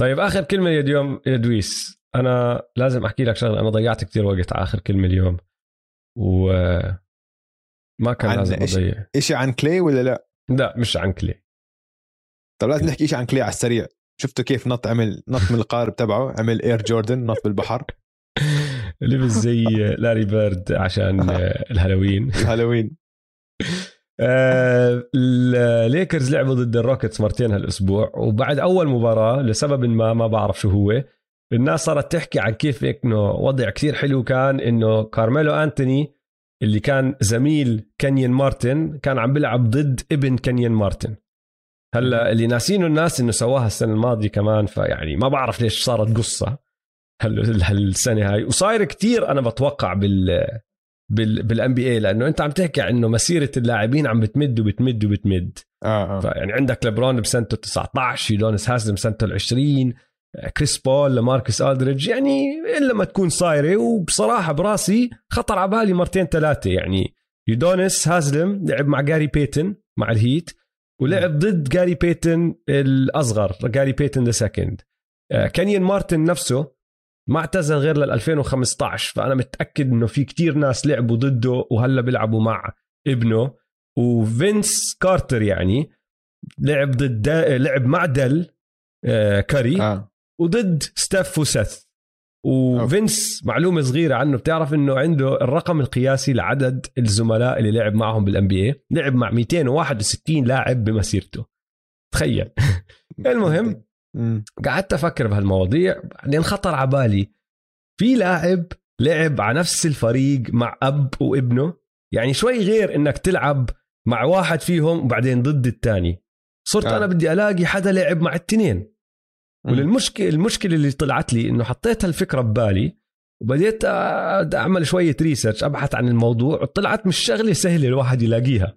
طيب آخر كلمة يا اليوم يا دويس. أنا لازم أحكي لك شغلة أنا ضيعت كتير وقت على آخر كلمة اليوم. و ما كان لازم؟ أضيع. إشي عن كلي ولا لا؟ لا مش عن كلي. طب لازم نحكي شيء عن كلي على السريع. شفتوا كيف نط عمل نط من القارب تبعه عمل اير جوردن نط بالبحر. لبس زي لاري بيرد عشان الهالوين. الهالوين. آه، الليكرز لعبوا ضد الروكيتس مرتين هالأسبوع وبعد أول مباراة لسبب ما ما بعرف شو هو الناس صارت تحكي عن كيف إنه وضع كثير حلو كان إنه كارميلو أنتوني اللي كان زميل كانيان مارتن كان عم بيلعب ضد ابن كانيان مارتن. هلأ اللي ناسينه الناس إنه سواها السنة الماضية كمان فيعني ما بعرف ليش صارت قصة. هالسنة هاي. وصاير كتير أنا بتوقع بال بال بال NBA لأنه أنت عم تحكي عن انه مسيرة اللاعبين عم بتمد وبتمد وبتمد. آه آه. فيعني عندك لبرون بسنته 19 يودونس هازلم بسنته ال 20 كريس بول لماركس ألدريدج. يعني إلا ما تكون صايرة وبصراحة براسي خطر على بالي مرتين ثلاثة. يعني يودونس هازلم لعب مع جاري بيتن مع الهيت ولعب ضد جاري بيتن الأصغر جاري بيتن the second كانيان مارتن نفسه ما اعتزل غير لل 2015 فأنا متأكد إنه في كتير ناس لعبوا ضده وهلا بيلعبوا مع ابنه. وفينس كارتر يعني لعب ضد لعب مع دل آه كاري آه. وضد ستيف وسيث وفينس معلومة صغيرة عنه بتعرف إنه عنده الرقم القياسي لعدد الزملاء اللي لعب معهم بال NBA لعب مع 261 لاعب بمسيرته. تخيل. المهم. قعدت أفكر بهالمواضيع بعدين خطر على بالي في لاعب لعب على نفس الفريق مع أب وابنه يعني شوي غير إنك تلعب مع واحد فيهم وبعدين ضد الثاني صرت آه. أنا بدي ألاقي حدا لعب مع التنين مم. وللمشكله المشكلة اللي طلعت لي إنه حطيت هالفكرة ببالي وبديت أعمل شوية ريسيرش أبحث عن الموضوع وطلعت مش شغلة سهلة الواحد يلاقيها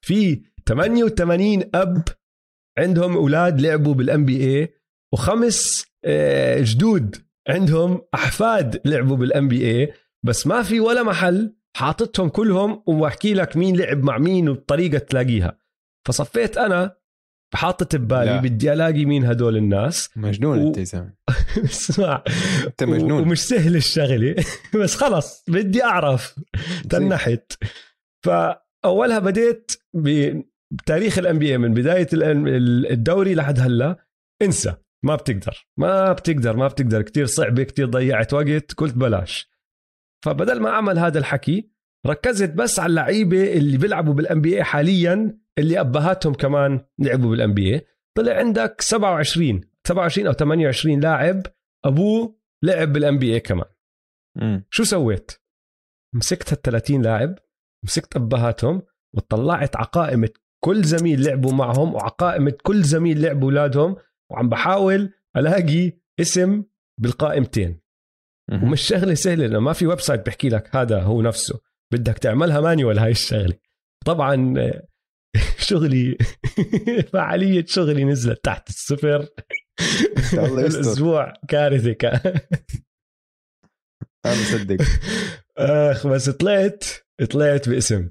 في 88 أب عندهم أولاد لعبوا بال NBA وخمس آه، جدود عندهم أحفاد لعبوا بال NBA بس ما في ولا محل حاططهم كلهم واحكي لك مين لعب مع مين والطريقة تلاقيها. فصفيت أنا حاطط ببالي. بدي ألاقي مين هدول الناس. مجنون و- أنت يا اسمع. أنت مجنون. ومش سهل الشغلة. بس خلص بدي أعرف. تنحت. فأولها بديت بتاريخ ال NBA من بداية ال- الدوري لحد هلا انسى. ما بتقدر. ما بتقدر ما بتقدر. كتير صعبة كتير ضيعت وقت قلت بلاش. فبدل ما أعمل هذا الحكي ركزت بس على اللعيبة اللي بيلعبوا بال NBA حاليا اللي أبهاتهم كمان لعبوا بال NBA طلع عندك 27 27 أو 28 لاعب أبوه لعب بال NBA كمان. مم. شو سويت؟ مسكت هال 30 لاعب مسكت أبهاتهم وطلعت ع قائمة كل زميل لعبوا معهم وع قائمة كل زميل لعبوا اولادهم وعم بحاول ألاقي اسم بالقائمتين. ومش شغلة سهلة لأنه ما في website بحكي لك هذا هو نفسه. بدك تعملها manual هاي الشغلة. طبعا شغلي فعالية شغلي نزلت تحت الصفر. الأسبوع كارثة كان. أنا مصدق. آخ بس طلعت طلعت باسم.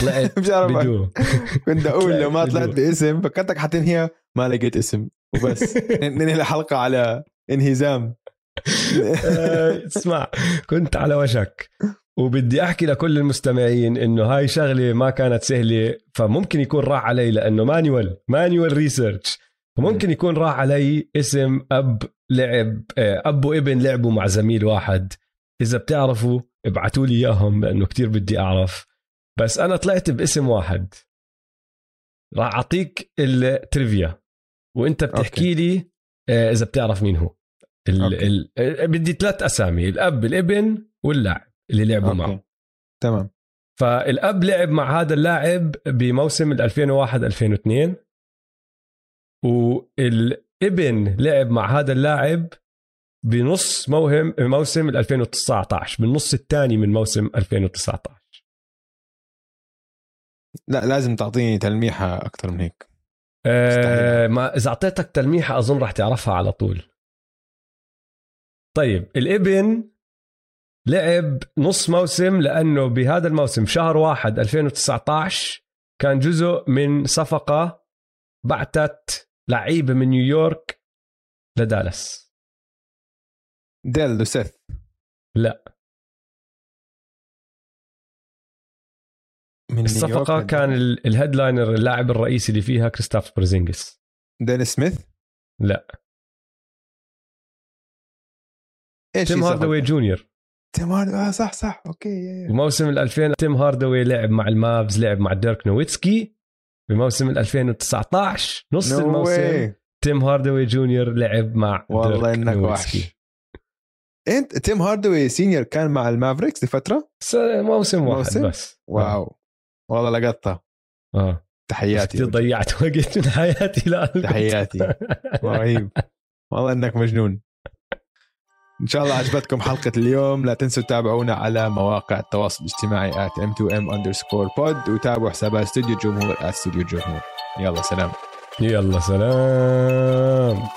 طلعت بدو كنت أقول لو ما طلعت. باسم فكرتك حتنهيها ما لقيت اسم. وبس. ننهي الحلقة على انهزام. آه، اسمع كنت على وشك. وبدي أحكي لكل المستمعين إنه هاي شغلة ما كانت سهلة فممكن يكون راح علي لأنه manual, manual research. فممكن يكون راح علي اسم أب لعب آه، أب وابن لعبوا مع زميل واحد. إذا بتعرفوا ابعتوا لي إياهم لأنه كتير بدي أعرف. بس أنا طلعت باسم واحد. راح أعطيك ال trivia. وأنت بتحكي لي آه، إذا بتعرف مين هو. ال okay. ال آه، بدي ثلاث أسامي الأب الابن واللاعب اللي لعبوا معه. تمام. فالأب لعب مع هذا اللاعب بموسم ال 2001 2002 والابن لعب مع هذا اللاعب بنص موهم موسم ال 2019 بالنص الثاني من موسم 2019 لا لازم تعطيني تلميحة أكثر من هيك. آه ما إذا أعطيتك تلميحة أظن راح تعرفها على طول. طيب الإبن لعب نص موسم لأنه بهذا الموسم شهر واحد 2019 كان جزء من صفقة بعتت لعيبه من نيويورك لدالاس. Dale، دوسيث لا. من نيويورك كان ال- ال headliner اللاعب الرئيسي اللي فيها كريستاف برزينجس ديل سميث لا إيش تيم هاردوي الصفقة؟ جونيور تيم هاردوي آه صح صح okay. بموسم ال 2000 تيم هاردوي لعب مع المافز لعب مع ديرك نويتسكي بموسم ال 2019 نص No الموسم way. تيم هاردوي جونيور لعب مع والله ديرك إنك نويتسكي. وحش أنت تيم هاردوي سينيور كان مع المافريكس لفترة س- موسم واحد موسم؟ بس واو والله لقطها. آه. تحياتي ضيعت وقت من حياتي لا تحياتي. رهيب. والله إنك مجنون. إن شاء الله عجبتكم حلقة اليوم. لا تنسوا تتابعونا على مواقع التواصل الاجتماعي at m2m underscore pod وتابعوا حسابات استوديو الجمهور at استوديو الجمهور يلا سلام. يلا سلام.